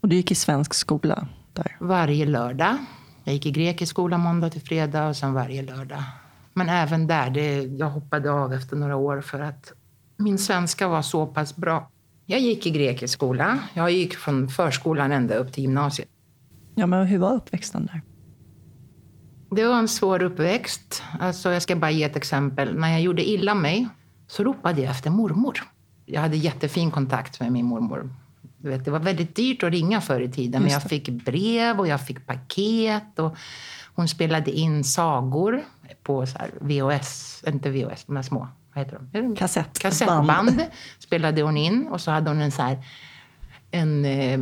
Och du gick i svensk skola där. Varje lördag. Jag gick i grekisk skola måndag till fredag och sen varje lördag. Men även där, det, jag hoppade av efter några år för att min svenska var så pass bra. Jag gick i grekisk skola. Jag gick från förskolan ända upp till gymnasiet. Ja, men hur var uppväxten där? Det var en svår uppväxt. Alltså, jag ska bara ge ett exempel. När jag gjorde illa mig så ropade jag efter mormor. Jag hade jättefin kontakt med min mormor. Du vet, det var väldigt dyrt att ringa förr i tiden. Men jag fick brev och jag fick paket. Och hon spelade in sagor på så VHS, inte VHS, de här små. Vad heter de? Kassett. Kassettband spelade hon in. Och så hade hon en så här en eh,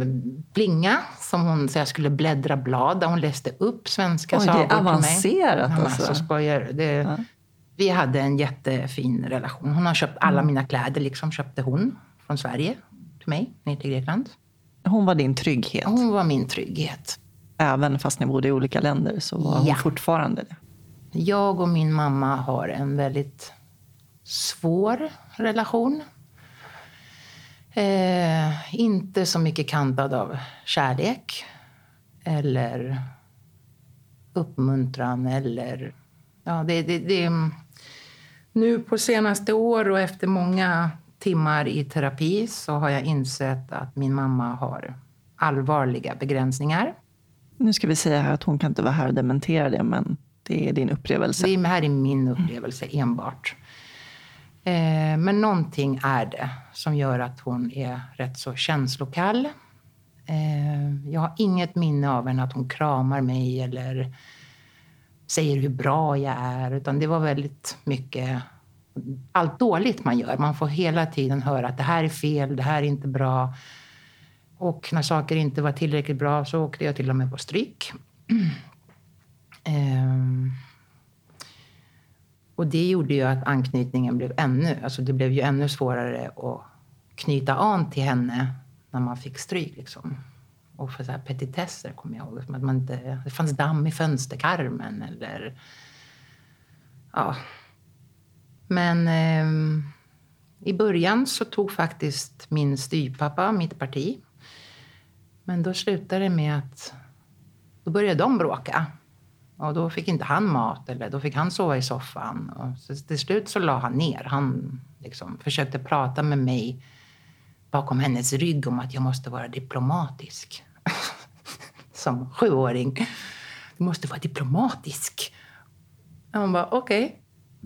blinga som hon så jag skulle bläddra blad där hon läste upp svenska Oj, det är sagor till mig. avancerat, Ja, men alltså. Så skojar du. det. Ja. Vi hade en jättefin relation. Hon har köpt alla mina kläder, liksom köpte hon från Sverige till mig, ner till Grekland. Hon var din trygghet. Hon var min trygghet. Även fast ni bodde i olika länder så var hon Ja. fortfarande det. Jag och min mamma har en väldigt svår relation. Eh, inte så mycket kantad av kärlek eller uppmuntran eller... Ja, det, det, det, nu på senaste år och efter många timmar i terapi så har jag insett att min mamma har allvarliga begränsningar. Nu ska vi säga här att hon kan inte vara här och dementera det, men det är din upplevelse. Det här är min upplevelse enbart. Eh, men någonting är det som gör att hon är rätt så känslokall. Eh, jag har inget minne av henne att hon kramar mig eller säger hur bra jag är. Utan det var väldigt mycket allt dåligt man gör. Man får hela tiden höra att det här är fel, det här är inte bra. Och när saker inte var tillräckligt bra så åkte jag till och med på stryk. Ehm, och det gjorde ju att anknytningen blev ännu, alltså det blev ju ännu svårare att knyta an till henne när man fick stryk liksom. Och för så här petitesser kommer jag ihåg, liksom, att man inte, det fanns damm i fönsterkarmen eller ja. Men eh, i början så tog faktiskt min styvpappa mitt parti. Men då slutade det med att då började de bråka. Och då fick inte han mat eller då fick han sova i soffan. Och så till slut så la han ner. Han liksom försökte prata med mig bakom hennes rygg om att jag måste vara diplomatisk. Som sjuåring. Du måste vara diplomatisk. Och hon bara, okej.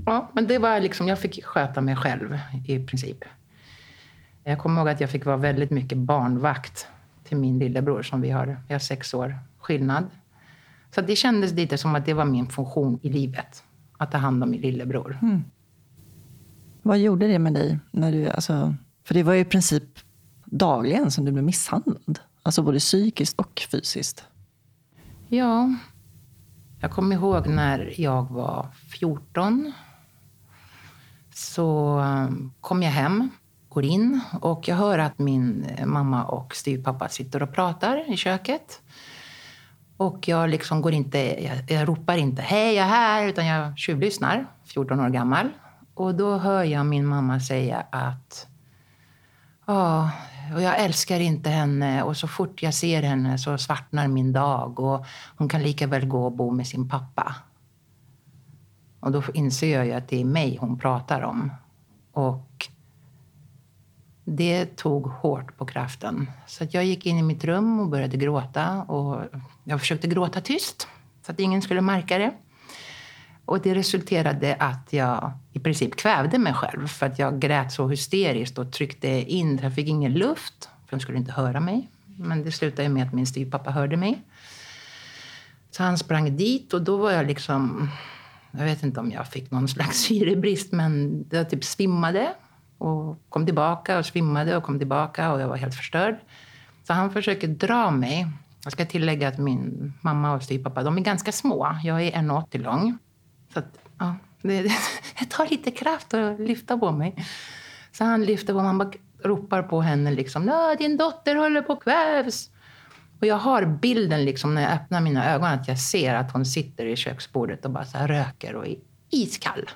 Ja, men det var liksom, jag fick sköta mig själv i princip. Jag kommer ihåg att jag fick vara väldigt mycket barnvakt till min lillebror som vi har, vi har sex år skillnad. Så det kändes lite som att det var min funktion i livet. Att ta hand om min lillebror. Vad gjorde det med dig? När du, alltså, för det var ju i princip dagligen som du blev misshandlad. Alltså både psykiskt och fysiskt. Ja, jag kommer ihåg när jag var 14. Så um, kom jag hem, går in och jag hör att min mamma och styvpappa sitter och pratar i köket. Och jag liksom går inte, jag, jag ropar inte hej jag är här, utan jag tjuvlyssnar, 14 år gammal. Och då hör jag min mamma säga att Ja, och jag älskar inte henne och så fort jag ser henne så svartnar min dag och hon kan lika väl gå och bo med sin pappa. Och då inser jag ju att det är mig hon pratar om. Och det tog hårt på kraften. Så att jag gick in i mitt rum och började gråta. Och jag försökte gråta tyst så att ingen skulle märka det. Och det resulterade att jag i princip kvävde mig själv för att jag grät så hysteriskt och tryckte in. Jag fick ingen luft, för de skulle inte höra mig. Men det slutade med att min styvpappa hörde mig. Så han sprang dit och då var jag liksom... Jag vet inte om jag fick någon slags syrebrist, men jag typ svimmade och kom tillbaka och svimmade och kom tillbaka och jag var helt förstörd. Så han försöker dra mig. Jag ska tillägga att min mamma och styvpappa, de är ganska små. Jag är 1,80 lång. Så att, ja, det, det tar lite kraft att lyfta på mig. Så han lyfter på mig, han bara ropar på henne liksom. Din dotter håller på att kvävs. Och jag har bilden liksom när jag öppnar mina ögon att jag ser att hon sitter i köksbordet och bara så här röker och är iskall.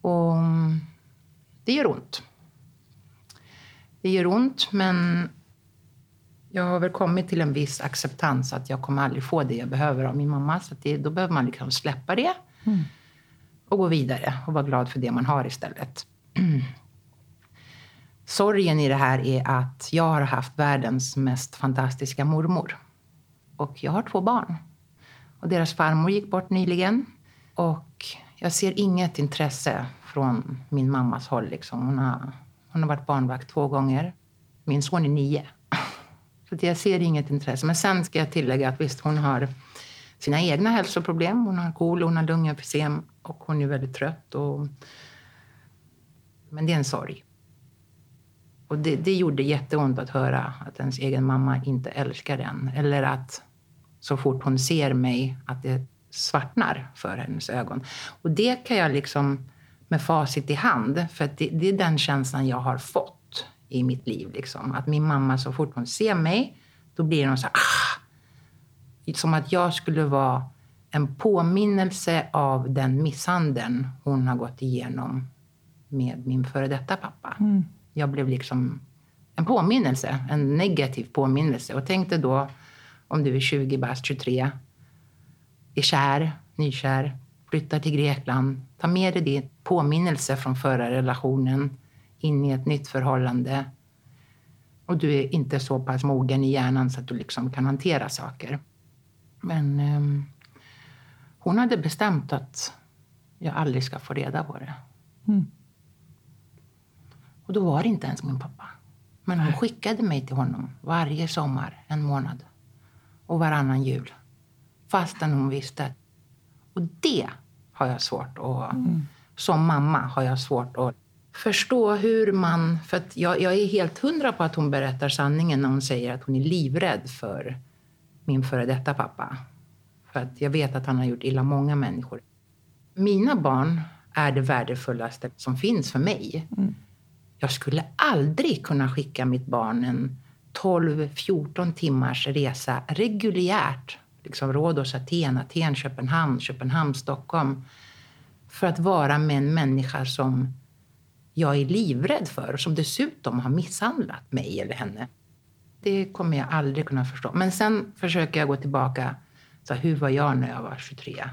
Och det gör ont. Det gör ont, men jag har väl kommit till en viss acceptans att jag kommer aldrig få det jag behöver av min mamma. Så det, då behöver man liksom släppa det och gå vidare och vara glad för det man har istället. Sorgen i det här är att jag har haft världens mest fantastiska mormor. Och jag har två barn. Och deras farmor gick bort nyligen. Och jag ser inget intresse från min mammas håll. Liksom. Hon, har, hon har varit barnvakt två gånger. Min son är nio. Så jag ser inget intresse. Men sen ska jag tillägga att visst, hon har sina egna hälsoproblem. Hon har KOL, hon har lungemfysem och hon är väldigt trött. Och... Men det är en sorg. Och det, det gjorde jätteont att höra att ens egen mamma inte älskar en. Eller att så fort hon ser mig, att det svartnar för hennes ögon. Och det kan jag liksom med facit i hand, för att det, det är den känslan jag har fått i mitt liv. Liksom. Att min mamma, så fort hon ser mig, då blir hon så här, ah! Som att jag skulle vara en påminnelse av den misshandeln hon har gått igenom med min före detta pappa. Mm. Jag blev liksom en påminnelse, en negativ påminnelse. Och tänkte då, om du är 20 bast, 23, är kär, nykär, flyttar till Grekland, ta med dig din påminnelse från förra relationen in i ett nytt förhållande. Och du är inte så pass mogen i hjärnan så att du liksom kan hantera saker. Men um, hon hade bestämt att jag aldrig ska få reda på det. Mm. Och då var det inte ens min pappa. Men hon skickade mig till honom varje sommar, en månad. Och varannan jul. Fastän hon visste. Och det har jag svårt att... Mm. Som mamma har jag svårt att förstå hur man... För jag, jag, är helt hundra på att hon berättar sanningen när hon säger att hon är livrädd för min före detta pappa. För att jag vet att han har gjort illa många människor. Mina barn är det värdefullaste som finns för mig. Mm. Jag skulle aldrig kunna skicka mitt barn en 12-14 timmars resa reguljärt. Liksom Rhodos, Aten, Aten, Köpenhamn, Köpenhamn, Stockholm. För att vara med en människa som jag är livrädd för och som dessutom har misshandlat mig eller henne. Det kommer jag aldrig kunna förstå. Men sen försöker jag gå tillbaka. Så hur var jag när jag var 23?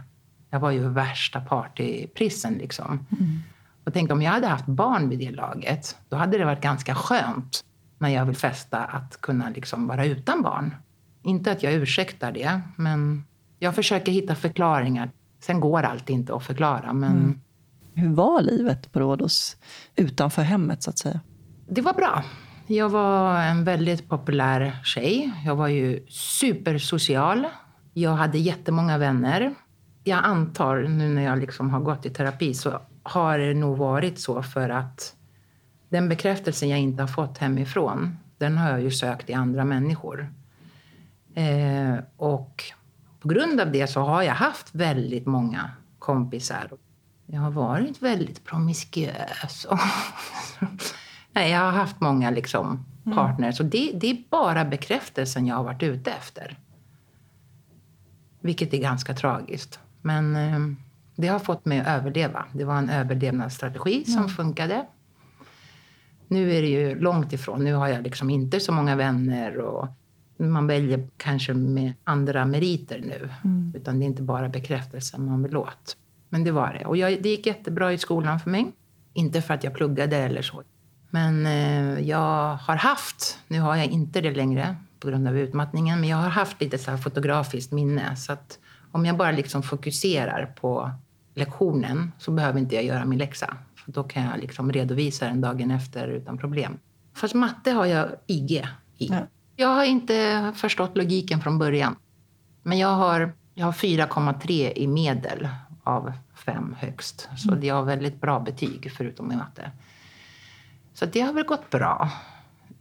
Jag var ju värsta partyprissen liksom. Mm. Och tänk om jag hade haft barn vid det laget, då hade det varit ganska skönt när jag vill festa att kunna liksom vara utan barn. Inte att jag ursäktar det, men jag försöker hitta förklaringar. Sen går allt inte att förklara, men... Mm. Hur var livet på Rhodos utanför hemmet, så att säga? Det var bra. Jag var en väldigt populär tjej. Jag var ju supersocial. Jag hade jättemånga vänner. Jag antar, nu när jag liksom har gått i terapi, så har det nog varit så för att den bekräftelsen jag inte har fått hemifrån, den har jag ju sökt i andra människor. Eh, och på grund av det så har jag haft väldigt många kompisar. Jag har varit väldigt promiskuös. Nej, jag har haft många liksom mm. partners. Och det, det, är bara bekräftelsen jag har varit ute efter. Vilket är ganska tragiskt. Men eh, det har fått mig att överleva. Det var en överlevnadsstrategi som mm. funkade. Nu är det ju långt ifrån. Nu har jag liksom inte så många vänner och man väljer kanske med andra meriter nu. Mm. Utan det är inte bara bekräftelsen man vill åt. Men det var det. Och jag, det gick jättebra i skolan för mig. Inte för att jag pluggade eller så. Men eh, jag har haft, nu har jag inte det längre på grund av utmattningen, men jag har haft lite så fotografiskt minne. Så att om jag bara liksom fokuserar på lektionen så behöver inte jag göra min läxa. För då kan jag liksom redovisa den dagen efter utan problem. Fast matte har jag IG i. Ja. Jag har inte förstått logiken från början. Men jag har, jag har 4,3 i medel av fem högst. Så mm. jag har väldigt bra betyg förutom i matte. Så det har väl gått bra.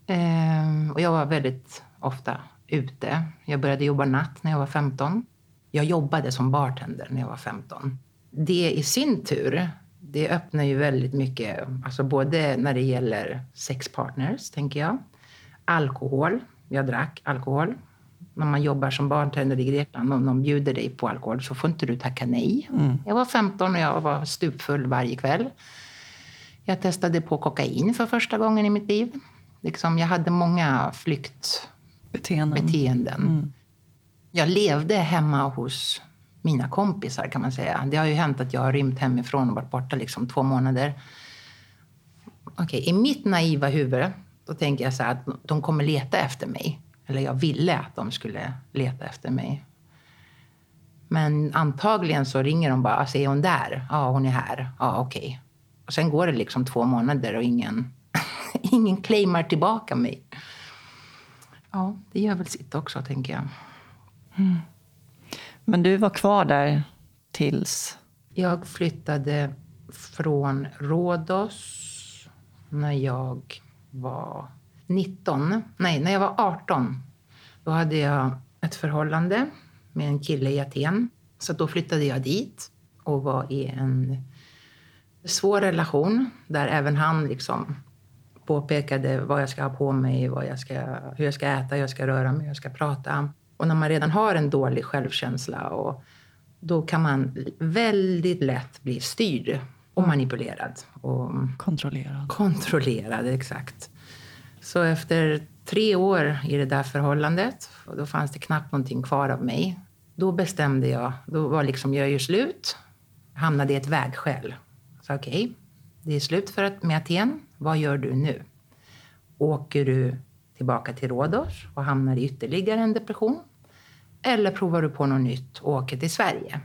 Ehm, och jag var väldigt ofta ute. Jag började jobba natt när jag var 15. Jag jobbade som bartender när jag var 15 det i sin tur, det öppnar ju väldigt mycket, alltså både när det gäller sexpartners, tänker jag. Alkohol. Jag drack alkohol. När man jobbar som bartender i Grekland och någon bjuder dig på alkohol så får inte du tacka nej. Mm. Jag var 15 och jag var stupfull varje kväll. Jag testade på kokain för första gången i mitt liv. Liksom, jag hade många flyktbeteenden. Beteenden. Mm. Jag levde hemma hos mina kompisar kan man säga. Det har ju hänt att jag har rymt hemifrån och varit borta liksom två månader. okay, i mitt naiva huvud då tänker jag så att de kommer leta efter mig. Eller jag ville att de skulle leta efter mig. Men antagligen så ringer de bara, alltså är hon där? Ja, hon är här. Ja, okej. Okay. Och sen går det liksom två månader och ingen, ingen claimar tillbaka mig. Ja, det gör väl sitt också, tänker jag. Mm. Men du var kvar där tills? Jag flyttade från Rhodos när jag var 19. Nej, när jag var 18. Då hade jag ett förhållande med en kille i Aten. Så då flyttade jag dit och var i en svår relation där även han liksom påpekade vad jag ska ha på mig, vad jag ska, hur jag ska äta, hur jag ska röra mig, hur jag ska prata. Och när man redan har en dålig självkänsla och då kan man väldigt lätt bli styrd och manipulerad. Och Kontrollerad. kontrollerad, exakt. Så efter tre år i det där förhållandet, och då fanns det knappt någonting kvar av mig. Då bestämde jag, då var liksom, jag ju slut. Hamnade i ett vägskäl. Så okej, okay, det är slut för att, med Aten. Vad gör du nu? Åker du tillbaka till Rhodos och hamnar i ytterligare en depression? Eller provar du på något nytt och åker till Sverige?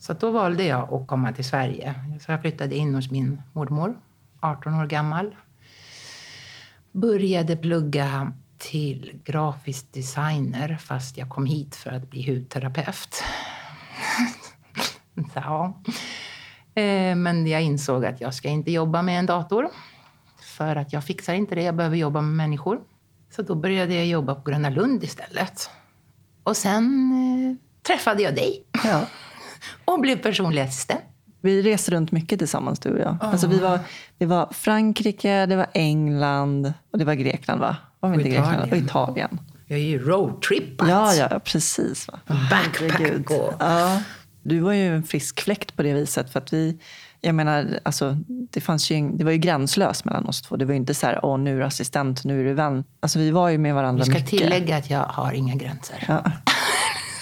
Så då valde jag att komma till Sverige. Så jag flyttade in hos min mormor, 18 år gammal. Började plugga till grafisk designer fast jag kom hit för att bli hudterapeut. ja. Eh, men jag insåg att jag ska inte jobba med en dator. För att jag fixar inte det. Jag behöver jobba med människor. Så då började jag jobba på Gröna Lund istället. Och sen eh, träffade jag dig. Ja. och blev personlig assistent. Vi reser runt mycket tillsammans, du och jag. Oh. Alltså, vi var, det var Frankrike, det var England och det var Grekland, va? Var vi inte Italien. Grekland? Och Italien. Jag är ju roadtrippat. Ja, ja, precis. Va? Backpack och... Ja. Du var ju en frisk fläkt på det viset. För att vi, jag menar, alltså, det, fanns ju, det var ju gränslöst mellan oss två. Det var ju inte så här, åh nu är du assistent, nu är du vän. Alltså, vi var ju med varandra mycket. Vi ska mycket. tillägga att jag har inga gränser. Ja.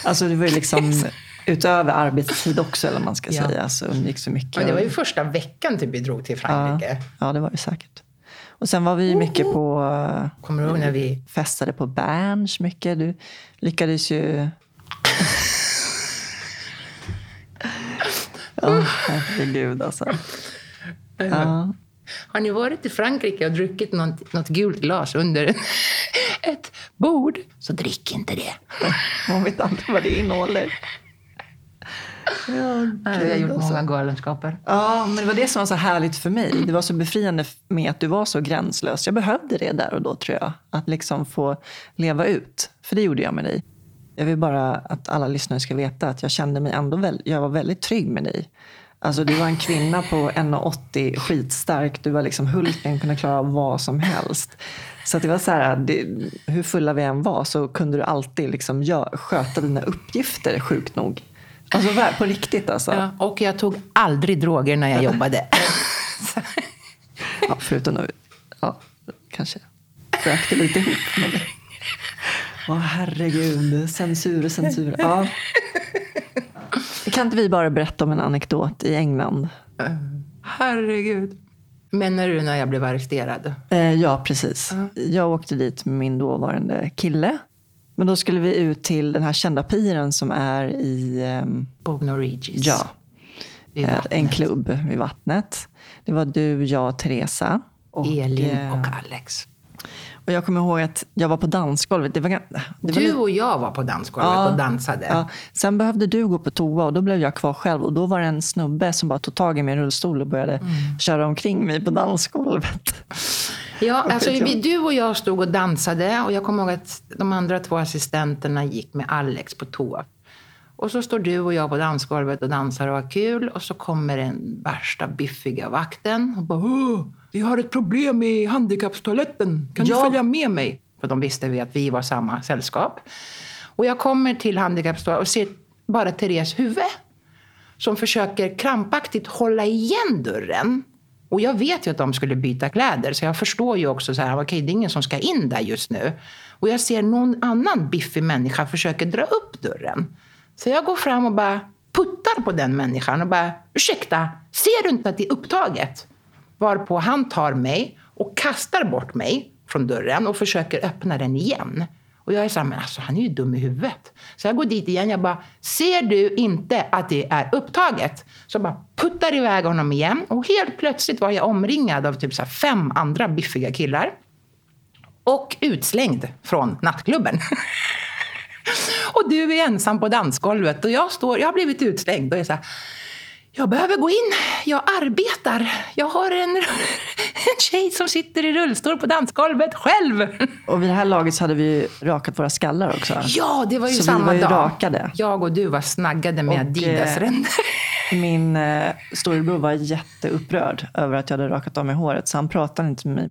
Alltså det var ju liksom utöver arbetstid också, eller man ska ja. säga. Så umgicks så mycket. Men det var ju första veckan typ vi drog till Frankrike. Ja, ja det var det säkert. Och sen var vi mycket på... Kommer du ihåg när vi... Festade på Berns mycket. Du lyckades ju... Ja, herregud alltså. Ja. Har ni varit i Frankrike och druckit något, något gult glas under ett bord, så drick inte det. Man vet aldrig vad det innehåller. Ja, jag har gjort alltså. många galenskaper. Ja, men det var det som var så härligt för mig. Det var så befriande med att du var så gränslös. Jag behövde det där och då, tror jag. Att liksom få leva ut. För det gjorde jag med dig. Jag vill bara att alla lyssnare ska veta att jag kände mig ändå väl, jag var väldigt trygg med dig. Alltså du var en kvinna på 1,80, skitstark. Du var liksom Hulken, kunde klara av vad som helst. Så det var så här, det, hur fulla vi än var så kunde du alltid liksom gör, sköta dina uppgifter, sjukt nog. Alltså på riktigt alltså. Ja, och jag tog aldrig droger när jag jobbade. ja, förutom nu, ja, kanske rökte lite ihop. Åh herregud, censur, censur. Ja. Kan inte vi bara berätta om en anekdot i England? Herregud. Menar du när jag blev arresterad? Eh, ja, precis. Uh. Jag åkte dit med min dåvarande kille. Men då skulle vi ut till den här kända piren som är i... Um, Bognor Regis. Ja. Eh, en klubb vid vattnet. Det var du, jag, Teresa. Och, Elin eh, och Alex. Och jag kommer ihåg att jag var på dansgolvet. Det var, det var du och jag var på dansgolvet ja, och dansade. Ja. Sen behövde du gå på toa och då blev jag kvar själv. Och då var det en snubbe som bara tog tag i min rullstol och började mm. köra omkring mig på dansgolvet. Ja, alltså, vi, du och jag stod och dansade och jag kommer ihåg att de andra två assistenterna gick med Alex på toa. Och så står du och jag på dansgolvet och dansar och har kul och så kommer den värsta biffiga vakten och bara vi har ett problem i handikappstoaletten. Kan ja. du följa med mig? För de visste vi att vi var samma sällskap. Och jag kommer till handikappstoaletten och ser bara Therese huvud. Som försöker krampaktigt hålla igen dörren. Och jag vet ju att de skulle byta kläder, så jag förstår ju också så här, okej, okay, det är ingen som ska in där just nu. Och jag ser någon annan biffig människa försöka dra upp dörren. Så jag går fram och bara puttar på den människan och bara, ursäkta, ser du inte att det är upptaget? Varpå han tar mig och kastar bort mig från dörren och försöker öppna den igen. Och jag är så här, men alltså han är ju dum i huvudet. Så jag går dit igen, jag bara, ser du inte att det är upptaget? Så jag bara puttar iväg honom igen och helt plötsligt var jag omringad av typ så fem andra biffiga killar. Och utslängd från nattklubben. och du är ensam på dansgolvet och jag, står, jag har blivit utslängd och är så här, jag behöver gå in. Jag arbetar. Jag har en, en tjej som sitter i rullstol på dansgolvet själv. Och vid det här laget så hade vi rakat våra skallar också. Ja, det var ju så samma vi var ju dag. rakade. Jag och du var snaggade med Adidas-ränder. Eh, min eh, storebror var jätteupprörd över att jag hade rakat av mig håret, så han pratade inte med mig.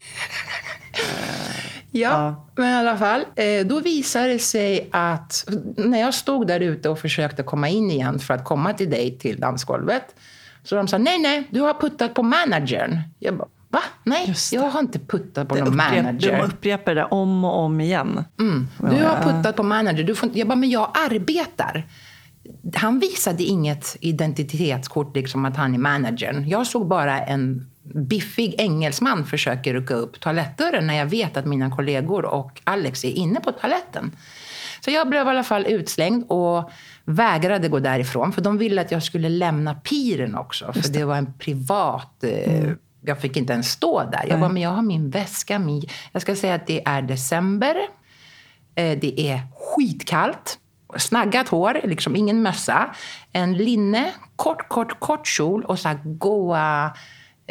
Ja, men i alla fall. Eh, då visade det sig att när jag stod där ute och försökte komma in igen för att komma till dig till dansgolvet. Så de sa, nej, nej, du har puttat på managern. Jag bara, va? Nej, jag har inte puttat på någon upprep, manager. De upprepar det om och om igen. Mm. Du har puttat på manager. Du får inte, jag bara, men jag arbetar. Han visade inget identitetskort, liksom att han är managern. Jag såg bara en biffig engelsman försöka rycka upp toalettdörren när jag vet att mina kollegor och Alex är inne på toaletten. Så jag blev i alla fall utslängd och vägrade gå därifrån. För de ville att jag skulle lämna piren också. För det. var en privat... Eh, jag fick inte ens stå där. Jag bara, men jag har min väska. Min... Jag ska säga att det är december. Eh, det är skitkallt. Snaggat hår, liksom ingen mössa. En linne, kort, kort, kort kjol och så här goa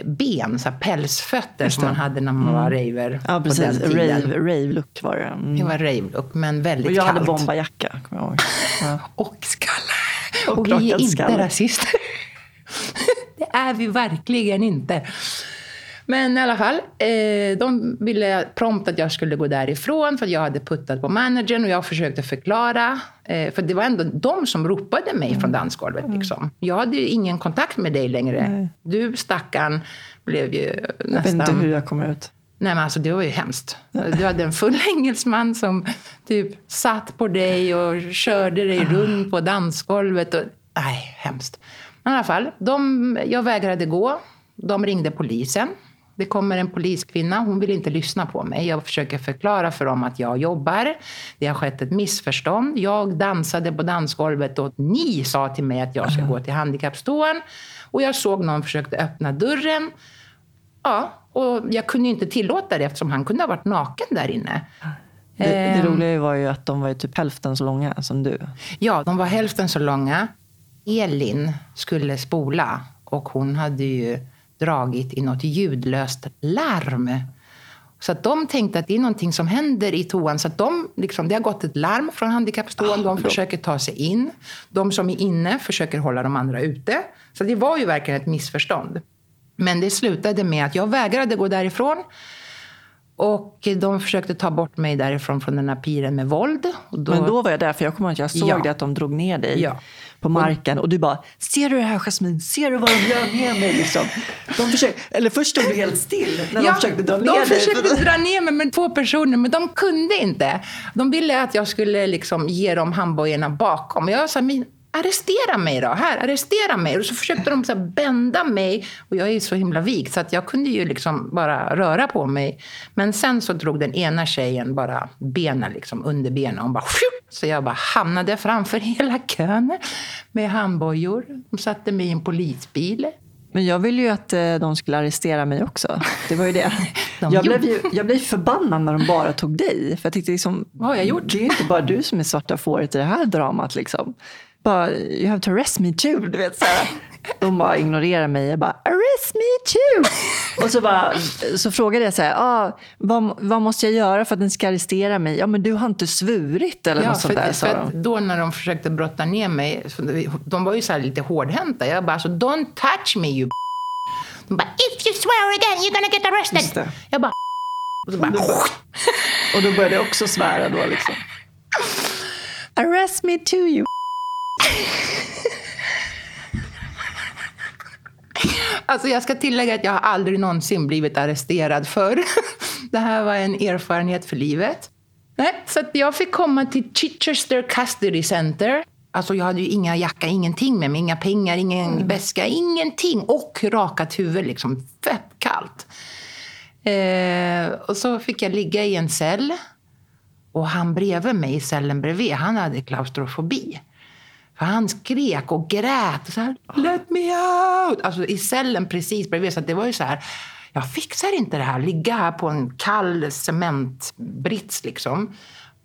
ben, så pälsfötter som man hade när man var raver Ja, precis. tiden. Rave, rave-look var det. Mm. Det var rave-look, men väldigt Och jag kallt. hade bombajacka, kommer jag ihåg. Ja. Och skallar. Och Och, vi är inte rasister. det är vi verkligen inte. Men i alla fall, eh, de ville prompt att jag skulle gå därifrån för jag hade puttat på managern och jag försökte förklara. Eh, för det var ändå de som ropade mig Mm. från dansgolvet. Liksom. Jag hade ju ingen kontakt med dig längre. Du stackarn blev ju Jag nästan... vet inte hur jag kom ut. Nej men alltså det var ju hemskt. Du hade en full engelsman som typ satt på dig och körde dig runt på dansgolvet. Och, nej, hemskt. Men i alla fall, de, jag vägrade gå. De ringde polisen. Det kommer en poliskvinna, hon vill inte lyssna på mig. Jag försöker förklara för dem att jag jobbar. Det har skett ett missförstånd. Jag dansade på dansgolvet och ni sa till mig att jag ska gå till handikappståen. Och jag såg någon försökte öppna dörren. Ja, och jag kunde inte tillåta det eftersom han kunde ha varit naken där inne. Det, det Ehm. roliga var ju att de var ju typ hälften så långa som du. Ja, de var hälften så långa. Elin skulle spola och hon hade ju dragit i något ljudlöst larm. Så att de tänkte att det är någonting som händer i toan. Så att de, liksom, det har gått ett larm från handikappstoan. De försöker ta sig in. De som är inne försöker hålla de andra ute. Så det var ju verkligen ett missförstånd. Men det slutade med att jag vägrade gå därifrån. Och de försökte ta bort mig därifrån från den här piren med våld. Och då, Men då var jag där, för jag kommer att jag såg Ja. det att de drog ner dig Ja. På marken. Och du bara, ser du det här Jasmin? Ser du vad de gör med mig? Liksom. De försökte, eller först stod du helt still när de försökte dra ner de dig. försökte dra ner mig med två personer, men de kunde inte. De ville att jag skulle liksom ge dem handbojorna bakom. Jag sa, arrestera mig då. Här, arrestera mig. Och så försökte de så bända mig. Och jag är ju så himla vik, så att jag kunde ju liksom bara röra på mig. Men sen så drog den ena tjejen bara benen liksom under benen. Och bara, så jag bara hamnade framför hela kön med handbojor. De satte mig i en polisbil. Men jag ville ju att eh, de skulle arrestera mig också. Det var ju det. De jag, blev ju, jag blev förbannad när de bara tog dig. För jag tyckte liksom, Vad har jag gjort? Det är inte bara du som är svarta fåret i det här dramat. Liksom. Bara, you have to arrest me too. Du vet, så här. De bara ignorerar mig. Jag bara, arrest me too. Och så, bara, så frågade jag så här, ah, vad, vad måste jag göra för att den ska arrestera mig? Ja, men du har inte svurit eller Ja, något sånt där, sa de. då när de försökte brotta ner mig, de- var ju så här lite hårdhänta. Jag bara, så don't touch me you De bara, if you swear again you're gonna get arrested. Jag bara, och så bara, Och då började jag också svära då. Liksom. Arrest me too you. Alltså jag ska tillägga att jag har aldrig någonsin blivit arresterad för. Det här var en erfarenhet för livet. Nej, så jag fick komma till Chichester Custody Center. Alltså jag hade ju inga jacka, ingenting med mig, inga pengar, ingen väska, ingenting. Och rakat huvud, liksom fett kallt. Eh, och så fick jag ligga i en cell. Och han bredvid mig i cellen bredvid, han hade klaustrofobi. För han skrek och grät och så här, let me out! Alltså i cellen precis bredvid. Så det var ju så här, jag fixar inte det här. Ligga här på en kall cementbrits liksom.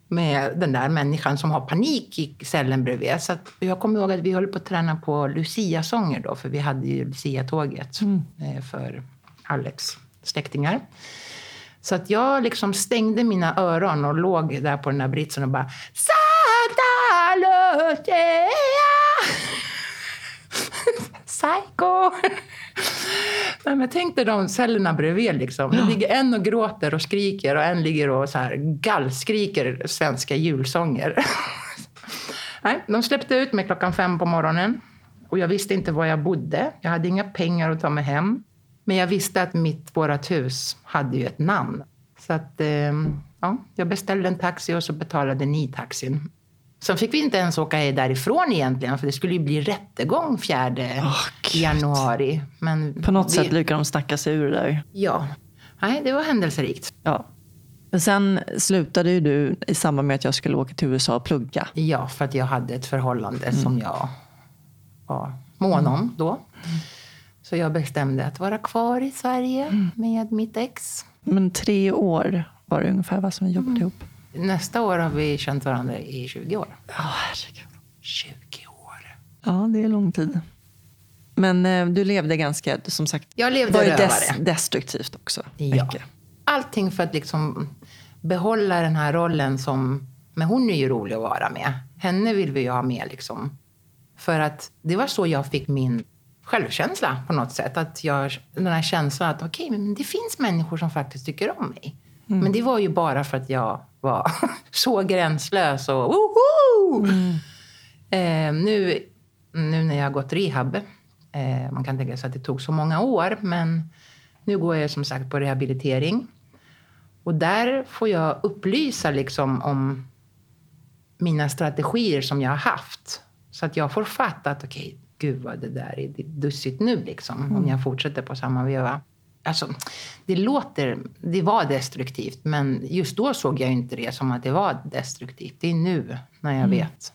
Med den där människan som har panik i cellen bredvid. Så jag kommer ihåg att vi höll på att träna på Lucia-sånger då. För vi hade ju Lucia-tåget eh, för Alex släktingar. Så att jag liksom stängde mina öron och låg där på den där britsen och bara Santa Lucia Psycho Nej, men tänk dig de cellerna bredvid. Liksom. Det ligger en och gråter och skriker och en ligger och så här gallskriker svenska julsånger. Nej, de släppte ut mig klockan fem på morgonen. Och jag visste inte var jag bodde. Jag hade inga pengar att ta mig hem. Men jag visste att mitt, vårat hus hade ju ett namn. Så att, eh, ja, jag beställde en taxi och så betalade ni taxin. Sen fick vi inte ens åka därifrån egentligen, för det skulle ju bli rättegång 4 Åh, Gud. januari. Men På något vi, sätt lyckas de snacka sig ur det där. Ja. Nej, det var händelserikt. Ja. Men sen slutade ju du i samband med att jag skulle åka till USA och plugga. Ja, för att jag hade ett förhållande som jag var mån om då. Så jag bestämde att vara kvar i Sverige med mitt ex. Men tre år var det ungefär vad som vi jobbade ihop. Nästa år har vi känt varandra i 20 år. Ja, herregud. 20 år. Ja, det är lång tid. Men eh, du levde ganska, som sagt, Jag levde var ju des, destruktivt också. Ja. mycket. Allting för att liksom behålla den här rollen som... Men hon är ju rolig att vara med. Henne vill vi ju ha med. Liksom. För att det var så jag fick min självkänsla på något sätt. Att jag, den här känslan att okej, men det finns människor som faktiskt tycker om mig. Men det var ju bara för att jag var så gränslös och woho! Eh, nu, nu när jag har gått rehab, eh, man kan tänka sig att det tog så många år, men nu går jag som sagt på rehabilitering. Och där får jag upplysa liksom om mina strategier som jag har haft. Så att jag får fatta att okej, gud vad det där är dussigt nu liksom, om jag fortsätter på samma veva. Alltså, det låter, det var destruktivt, men just då såg jag inte det som att det var destruktivt. Det är nu, när jag vet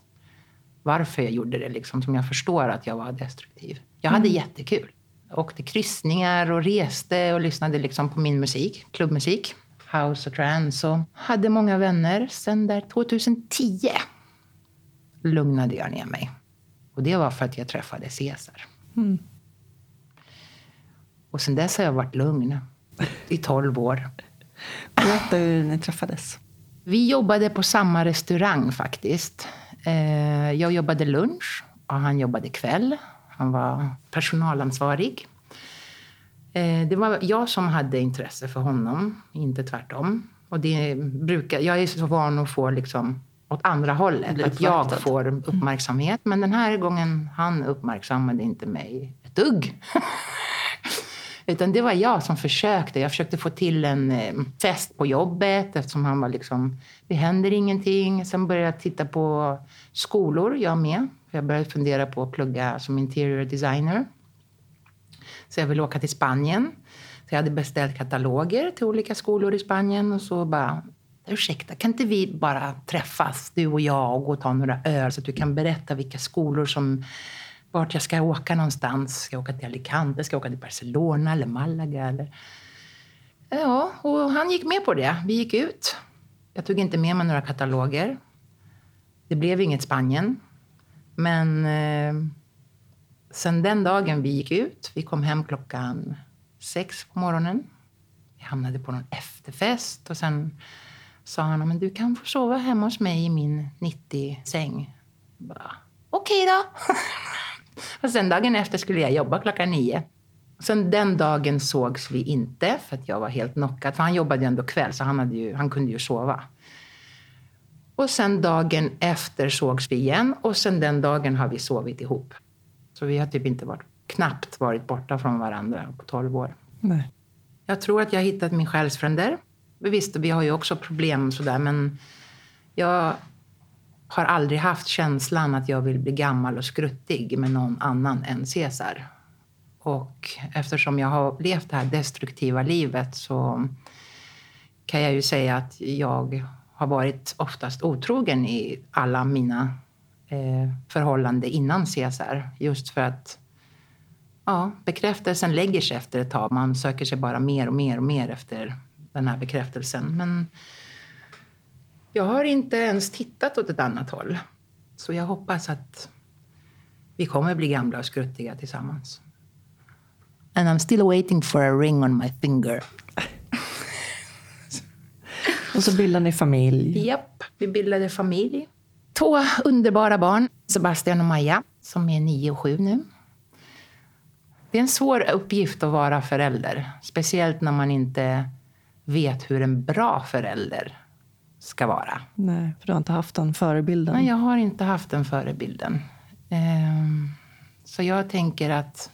varför jag gjorde det, liksom, som jag förstår att jag var destruktiv. Jag hade jättekul. Jag åkte kryssningar och reste och lyssnade liksom på min musik, klubbmusik, house och trance. Och hade många vänner. Sen där 2010 lugnade jag ner mig. Och det var för att jag träffade Caesar. Och sen dess har jag varit lugn i 12 år. Berätta hur ni träffades. Vi jobbade på samma restaurang faktiskt. Eh, Jag jobbade lunch och han jobbade kväll. Han var personalansvarig. Eh, Det var jag som hade intresse för honom, inte tvärtom. Och det brukar, jag är så van att få liksom åt andra hållet, att jag får uppmärksamhet. Men den här gången, han uppmärksammade inte mig ett dugg. Utan det var jag som försökte. Jag försökte få till en eh, fest på jobbet eftersom han var liksom, det händer ingenting. Sen började jag titta på skolor, jag med. Jag började fundera på att plugga som interior designer. Så jag ville åka till Spanien. Så jag hade beställt kataloger till olika skolor i Spanien och så bara Ursäkta, kan inte vi bara träffas, du och jag, och gå och ta några öl så att du kan berätta vilka skolor som vart jag ska åka någonstans. Ska jag åka till Alicante, ska jag åka till Barcelona eller Malaga? Eller... Ja, och han gick med på det. Vi gick ut. Jag tog inte med mig några kataloger. Det blev inget Spanien. Men eh, sen den dagen vi gick ut, vi kom hem klockan sex på morgonen. Vi hamnade på någon efterfest och sen sa han men du kan få sova hemma hos mig i min 90-säng. Okej Okej då. och sen dagen efter skulle jag jobba klockan nio. Sen den dagen sågs vi inte för att jag var helt knockad. För han jobbade ju ändå kväll så han, hade ju, han kunde ju sova. Och sen dagen efter sågs vi igen och sen den dagen har vi sovit ihop. Så vi har typ inte varit, knappt varit borta från varandra på 12 år. Nej. Jag tror att jag har hittat min själsfränder. Visst, vi har ju också problem sådär, men jag har aldrig haft känslan att jag vill bli gammal och skruttig med någon annan än Caesar. Och eftersom jag har levt det här destruktiva livet så kan jag ju säga att jag har varit oftast otrogen i alla mina eh, förhållanden innan Caesar. Just för att Ja, bekräftelsen lägger sig efter ett tag. Man söker sig bara mer och mer och mer efter den här bekräftelsen. Men jag har inte ens tittat åt ett annat håll. Så jag hoppas att vi kommer bli gamla och skruttiga tillsammans. And I'm still waiting for a ring on my finger. Och så bildade ni familj. Japp, vi bildade familj. Två underbara barn, Sebastian och Maja, som är nio och sju nu. Det är en svår uppgift att vara förälder. Speciellt när man inte vet hur en bra förälder ska vara. Nej, för du har inte haft den förebilden. Nej, jag har inte haft den förebilden. Ehm, så jag tänker att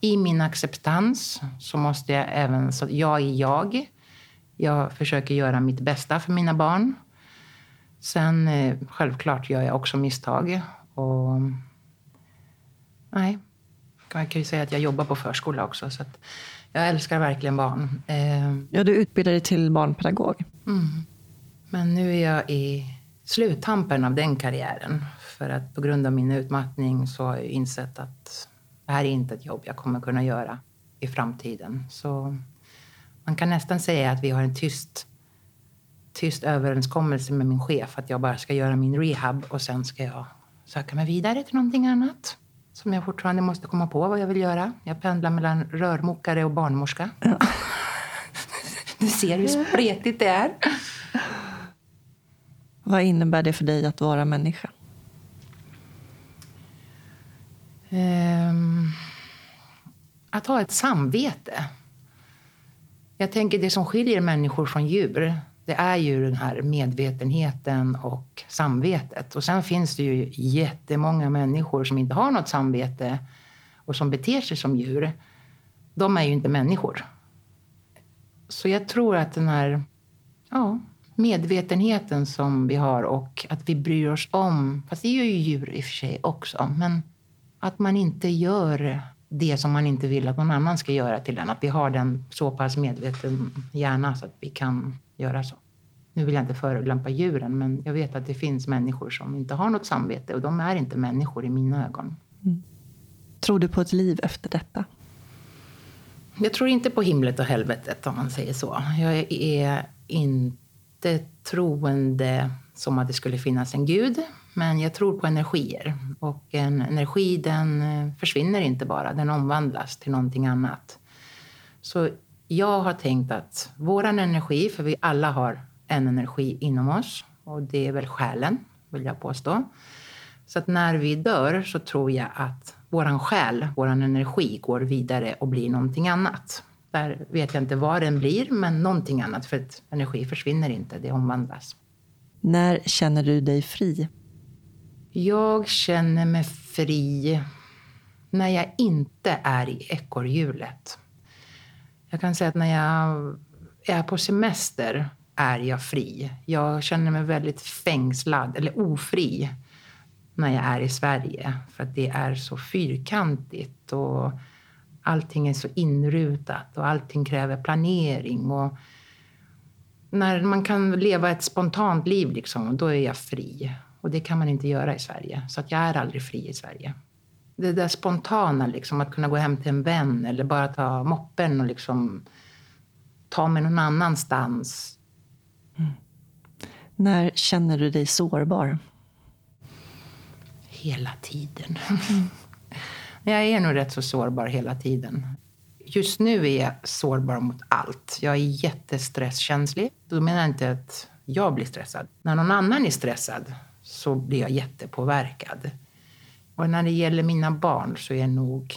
i min acceptans så måste jag även... Så jag är jag. Jag försöker göra mitt bästa för mina barn. Sen eh, självklart gör jag också misstag. Och, nej, man kan ju säga att jag jobbar på förskola också. Så jag älskar verkligen barn. Ehm, ja, du utbildade dig till barnpedagog. Mm. Men nu är jag i sluttampen av den karriären. För att på grund av min utmattning så har jag insett att det här är inte ett jobb jag kommer kunna göra i framtiden. Så man kan nästan säga att vi har en tyst, tyst överenskommelse med min chef att jag bara ska göra min rehab och sen ska jag söka mig vidare till någonting annat som jag fortfarande måste komma på vad jag vill göra. Jag pendlar mellan rörmokare och barnmorska. Ja. du ser hur spretigt det är. Vad innebär det för dig att vara människa? Um, att ha ett samvete. Jag tänker det som skiljer människor från djur, det är ju den här medvetenheten och samvetet. Och sen finns det ju jättemånga människor som inte har något samvete och som beter sig som djur. De är ju inte människor. Så jag tror att den här ja, medvetenheten som vi har och att vi bryr oss om, fast det gör ju djur i och för sig också, men att man inte gör det som man inte vill att någon annan ska göra till en. Att vi har den så pass medveten hjärna så att vi kan göra så. Nu vill jag inte förolämpa djuren, men jag vet att det finns människor som inte har något samvete och de är inte människor i mina ögon. Mm. Tror du på ett liv efter detta? Jag tror inte på himlet och helvetet om man säger så. Jag är inte inte troende som att det skulle finnas en gud. Men jag tror på energier. Och en energi den eh, försvinner inte bara, den omvandlas till någonting annat. Så jag har tänkt att vår energi, för vi alla har en energi inom oss och det är väl själen, vill jag påstå. Så att när vi dör så tror jag att vår själ, vår energi går vidare och blir någonting annat. Där vet jag inte vad den blir, men någonting annat. För att energi försvinner inte, det omvandlas. När känner du dig fri? Jag känner mig fri när jag inte är i ekorrhjulet. Jag kan säga att när jag är på semester är jag fri. Jag känner mig väldigt fängslad, eller ofri, när jag är i Sverige. För att det är så fyrkantigt och allting är så inrutat och allting kräver planering. Och när man kan leva ett spontant liv, liksom, då är jag fri. Och det kan man inte göra i Sverige. Så att jag är aldrig fri i Sverige. Det där spontana, liksom, att kunna gå hem till en vän eller bara ta moppen och liksom ta mig någon annanstans. Mm. När känner du dig sårbar? Hela tiden. Mm. Jag är nog rätt så sårbar hela tiden. Just nu är jag sårbar mot allt. Jag är jättestresskänslig. Då menar jag inte att jag blir stressad. När någon annan är stressad så blir jag jättepåverkad. Och när det gäller mina barn så är nog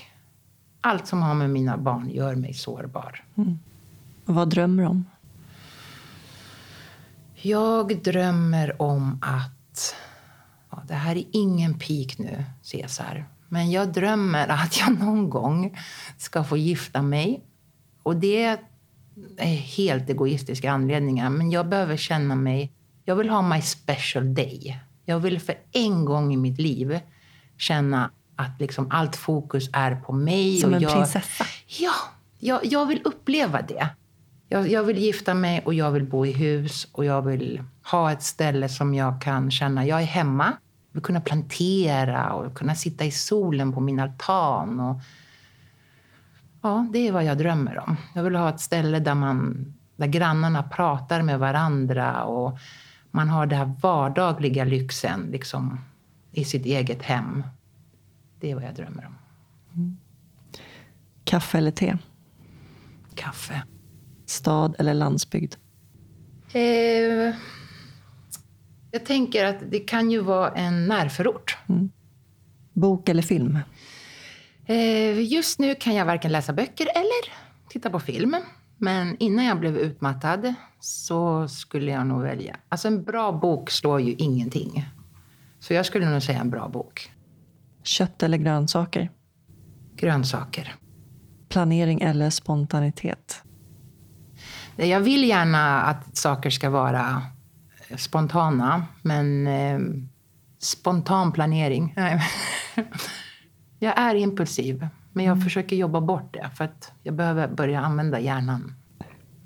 allt som har med mina barn gör mig sårbar. Mm. Vad drömmer du om? Jag drömmer om att... Ja, det här är ingen pik nu, Cesar. Men jag drömmer att jag någon gång ska få gifta mig. Och det är helt egoistiska anledningar. Men jag behöver känna mig... Jag vill ha my special day. Jag vill för en gång i mitt liv känna att liksom allt fokus är på mig. Som och en jag, prinsessa? Ja, jag, jag vill uppleva det. Jag, jag, vill gifta mig och jag vill bo i hus och jag vill ha ett ställe som jag kan känna jag är hemma. Vill kunna plantera och kunna sitta i solen på min altan. Och, ja, det är vad jag drömmer om. Jag vill ha ett ställe där, man, där grannarna pratar med varandra och man har den här vardagliga lyxen liksom, i sitt eget hem. Det är vad jag drömmer om. Mm. Kaffe eller te? Kaffe. Stad eller landsbygd? Eh, jag tänker att det kan ju vara en närförort. Mm. Bok eller film? Eh, just nu kan jag varken läsa böcker eller titta på film. Men innan jag blev utmattad så skulle jag nog välja... Alltså en bra bok slår ju ingenting. Så jag skulle nog säga en bra bok. Kött eller grönsaker? Grönsaker. Planering eller spontanitet? Jag vill gärna att saker ska vara spontana, men eh, spontan planering. Jag är impulsiv, men jag mm. försöker jobba bort det för att jag behöver börja använda hjärnan.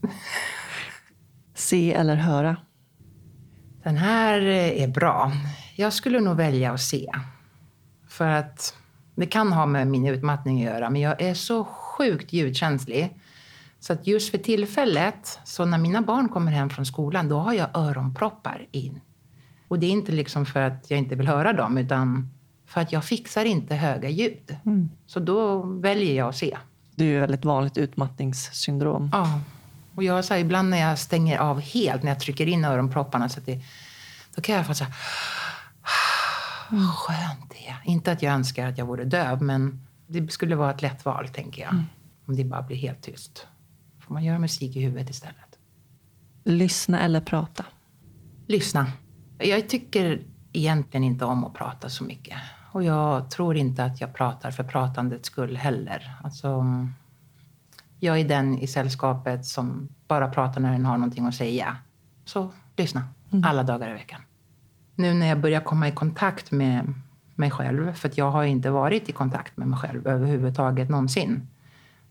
Se eller höra? Den här är bra. Jag skulle nog välja att se. För att det kan ha med min utmattning att göra, men jag är så sjukt ljudkänslig. Så att just för tillfället, så när mina barn kommer hem från skolan, då har jag öronproppar in. Och det är inte liksom för att jag inte vill höra dem, utan för att jag fixar inte höga ljud. Mm. Så då väljer jag att se. Det är ju väldigt vanligt utmattningssyndrom. Ja. Och jag så här, ibland när jag stänger av helt, när jag trycker in öronpropparna, så det, då kan jag få så här... Mm. Skönt det är. Inte att jag önskar att jag vore döv, men det skulle vara ett lätt val, tänker jag. Mm. Om det bara blir helt tyst. Får man göra musik i huvudet istället. Lyssna eller prata? Lyssna. Jag tycker egentligen inte om att prata så mycket. Och jag tror inte att jag pratar för pratandets skull heller. Alltså, jag är den i sällskapet som bara pratar när den har någonting att säga. Så lyssna, mm. alla dagar i veckan. Nu när jag börjar komma i kontakt med mig själv, för jag har inte varit i kontakt med mig själv överhuvudtaget någonsin.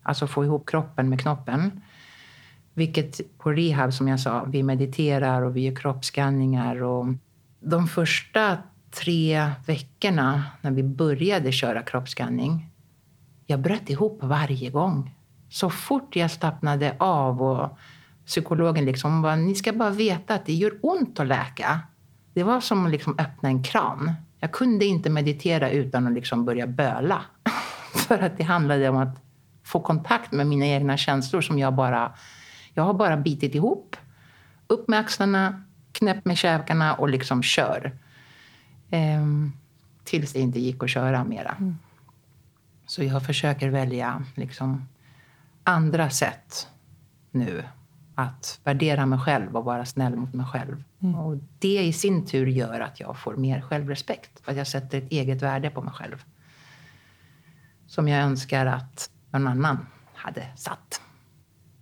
Alltså få ihop kroppen med knoppen. Vilket på rehab, som jag sa, vi mediterar och vi gör kroppsskanningar. Och de första tre veckorna när vi började köra kroppsskanning, jag bröt ihop varje gång. Så fort jag slappnade av och psykologen liksom bara, ni ska bara veta att det gör ont att läka. Det var som att liksom öppna en kran. Jag kunde inte meditera utan att liksom börja böla. För att det handlade om att få kontakt med mina egna känslor som jag bara... Jag har bara bitit ihop. Upp med axlarna, knäpp med käkarna och liksom kör. Ehm, tills det inte gick att köra mera. Mm. Så jag försöker välja liksom andra sätt nu att värdera mig själv och vara snäll mot mig själv. Mm. Och det i sin tur gör att jag får mer självrespekt. Att jag sätter ett eget värde på mig själv. Som jag önskar att någon annan hade satt.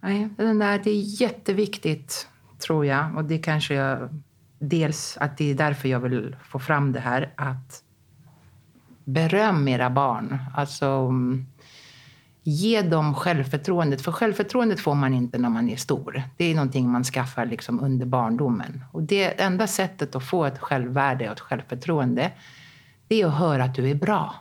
Nej, den där, det är jätteviktigt, tror jag. Och det kanske jag... Dels att det är därför jag vill få fram det här. Att beröm era barn. Alltså ge dem självförtroendet. För självförtroendet får man inte när man är stor. Det är någonting man skaffar liksom under barndomen. Och det enda sättet att få ett självvärde och ett självförtroende, det är att höra att du är bra.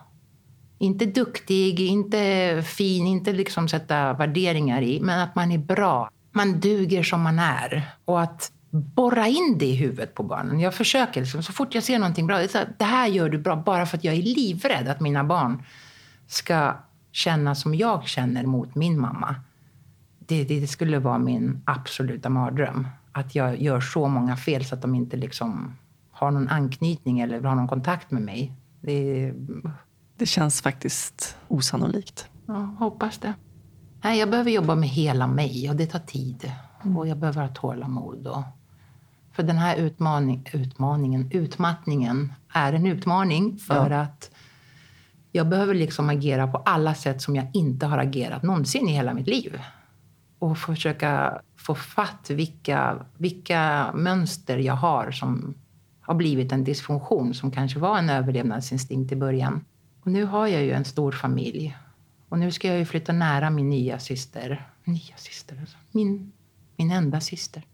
Inte duktig, inte fin, inte liksom sätta värderingar i, men att man är bra. Man duger som man är. Och att borra in det i huvudet på barnen. Jag försöker, liksom, så fort jag ser någonting bra, det, här, det här gör du bra, bara för att jag är livrädd att mina barn ska känna som jag känner mot min mamma. Det, det, skulle vara min absoluta mardröm. Att jag gör så många fel så att de inte liksom har någon anknytning eller har någon kontakt med mig. Det, det känns faktiskt osannolikt. Ja, hoppas det. Nej, jag behöver jobba med hela mig och det tar tid. Mm. Och jag behöver ha tålamod. Och, för den här utmaning, utmaningen, utmattningen är en utmaning för ja. att jag behöver liksom agera på alla sätt som jag inte har agerat någonsin i hela mitt liv. Och försöka få fatt vilka, vilka mönster jag har som har blivit en dysfunktion som kanske var en överlevnadsinstinkt i början. Och nu har jag ju en stor familj. Och nu ska jag ju flytta nära min nya syster. Nya syster alltså. Min, min enda syster.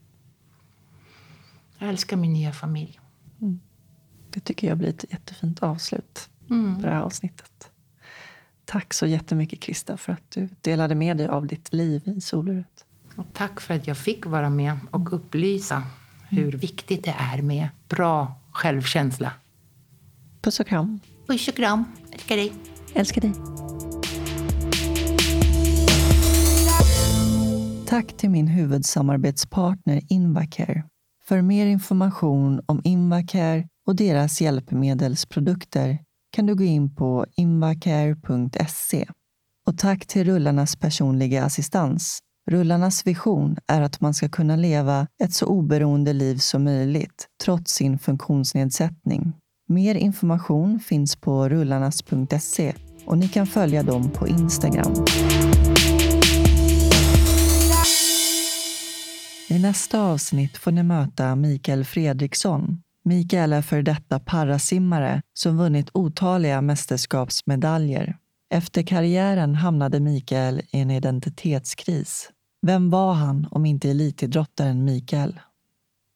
Jag älskar min nya familj. Mm. Det tycker jag blir ett jättefint avslut mm. på det här avsnittet. Tack så jättemycket Krista för att du delade med dig av ditt liv i soluret. Och tack för att jag fick vara med och upplysa hur viktigt det är med bra självkänsla. Puss och kram. Puss och kram. Älskar dig. Älskar dig. Tack till min huvudsamarbetspartner Invacare. För mer information om Invacare och deras hjälpmedelsprodukter kan du gå in på invacare.se. Och tack till Rullarnas personliga assistans. Rullarnas vision är att man ska kunna leva ett så oberoende liv som möjligt trots sin funktionsnedsättning. Mer information finns på rullarnas.se och ni kan följa dem på Instagram. I nästa avsnitt får ni möta Mikael Fredriksson. Mikael är för detta parasimmare som vunnit otaliga mästerskapsmedaljer. Efter karriären hamnade Mikael i en identitetskris. Vem var han om inte elitidrottaren Mikael?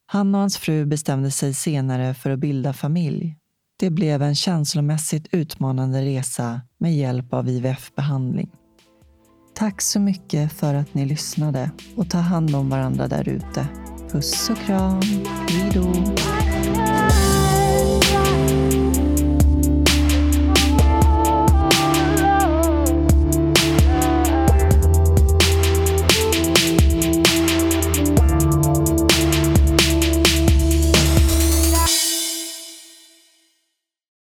Han och hans fru bestämde sig senare för att bilda familj. Det blev en känslomässigt utmanande resa med hjälp av IVF-behandling. Tack så mycket för att ni lyssnade och ta hand om varandra där ute. Puss och kram. Hej då.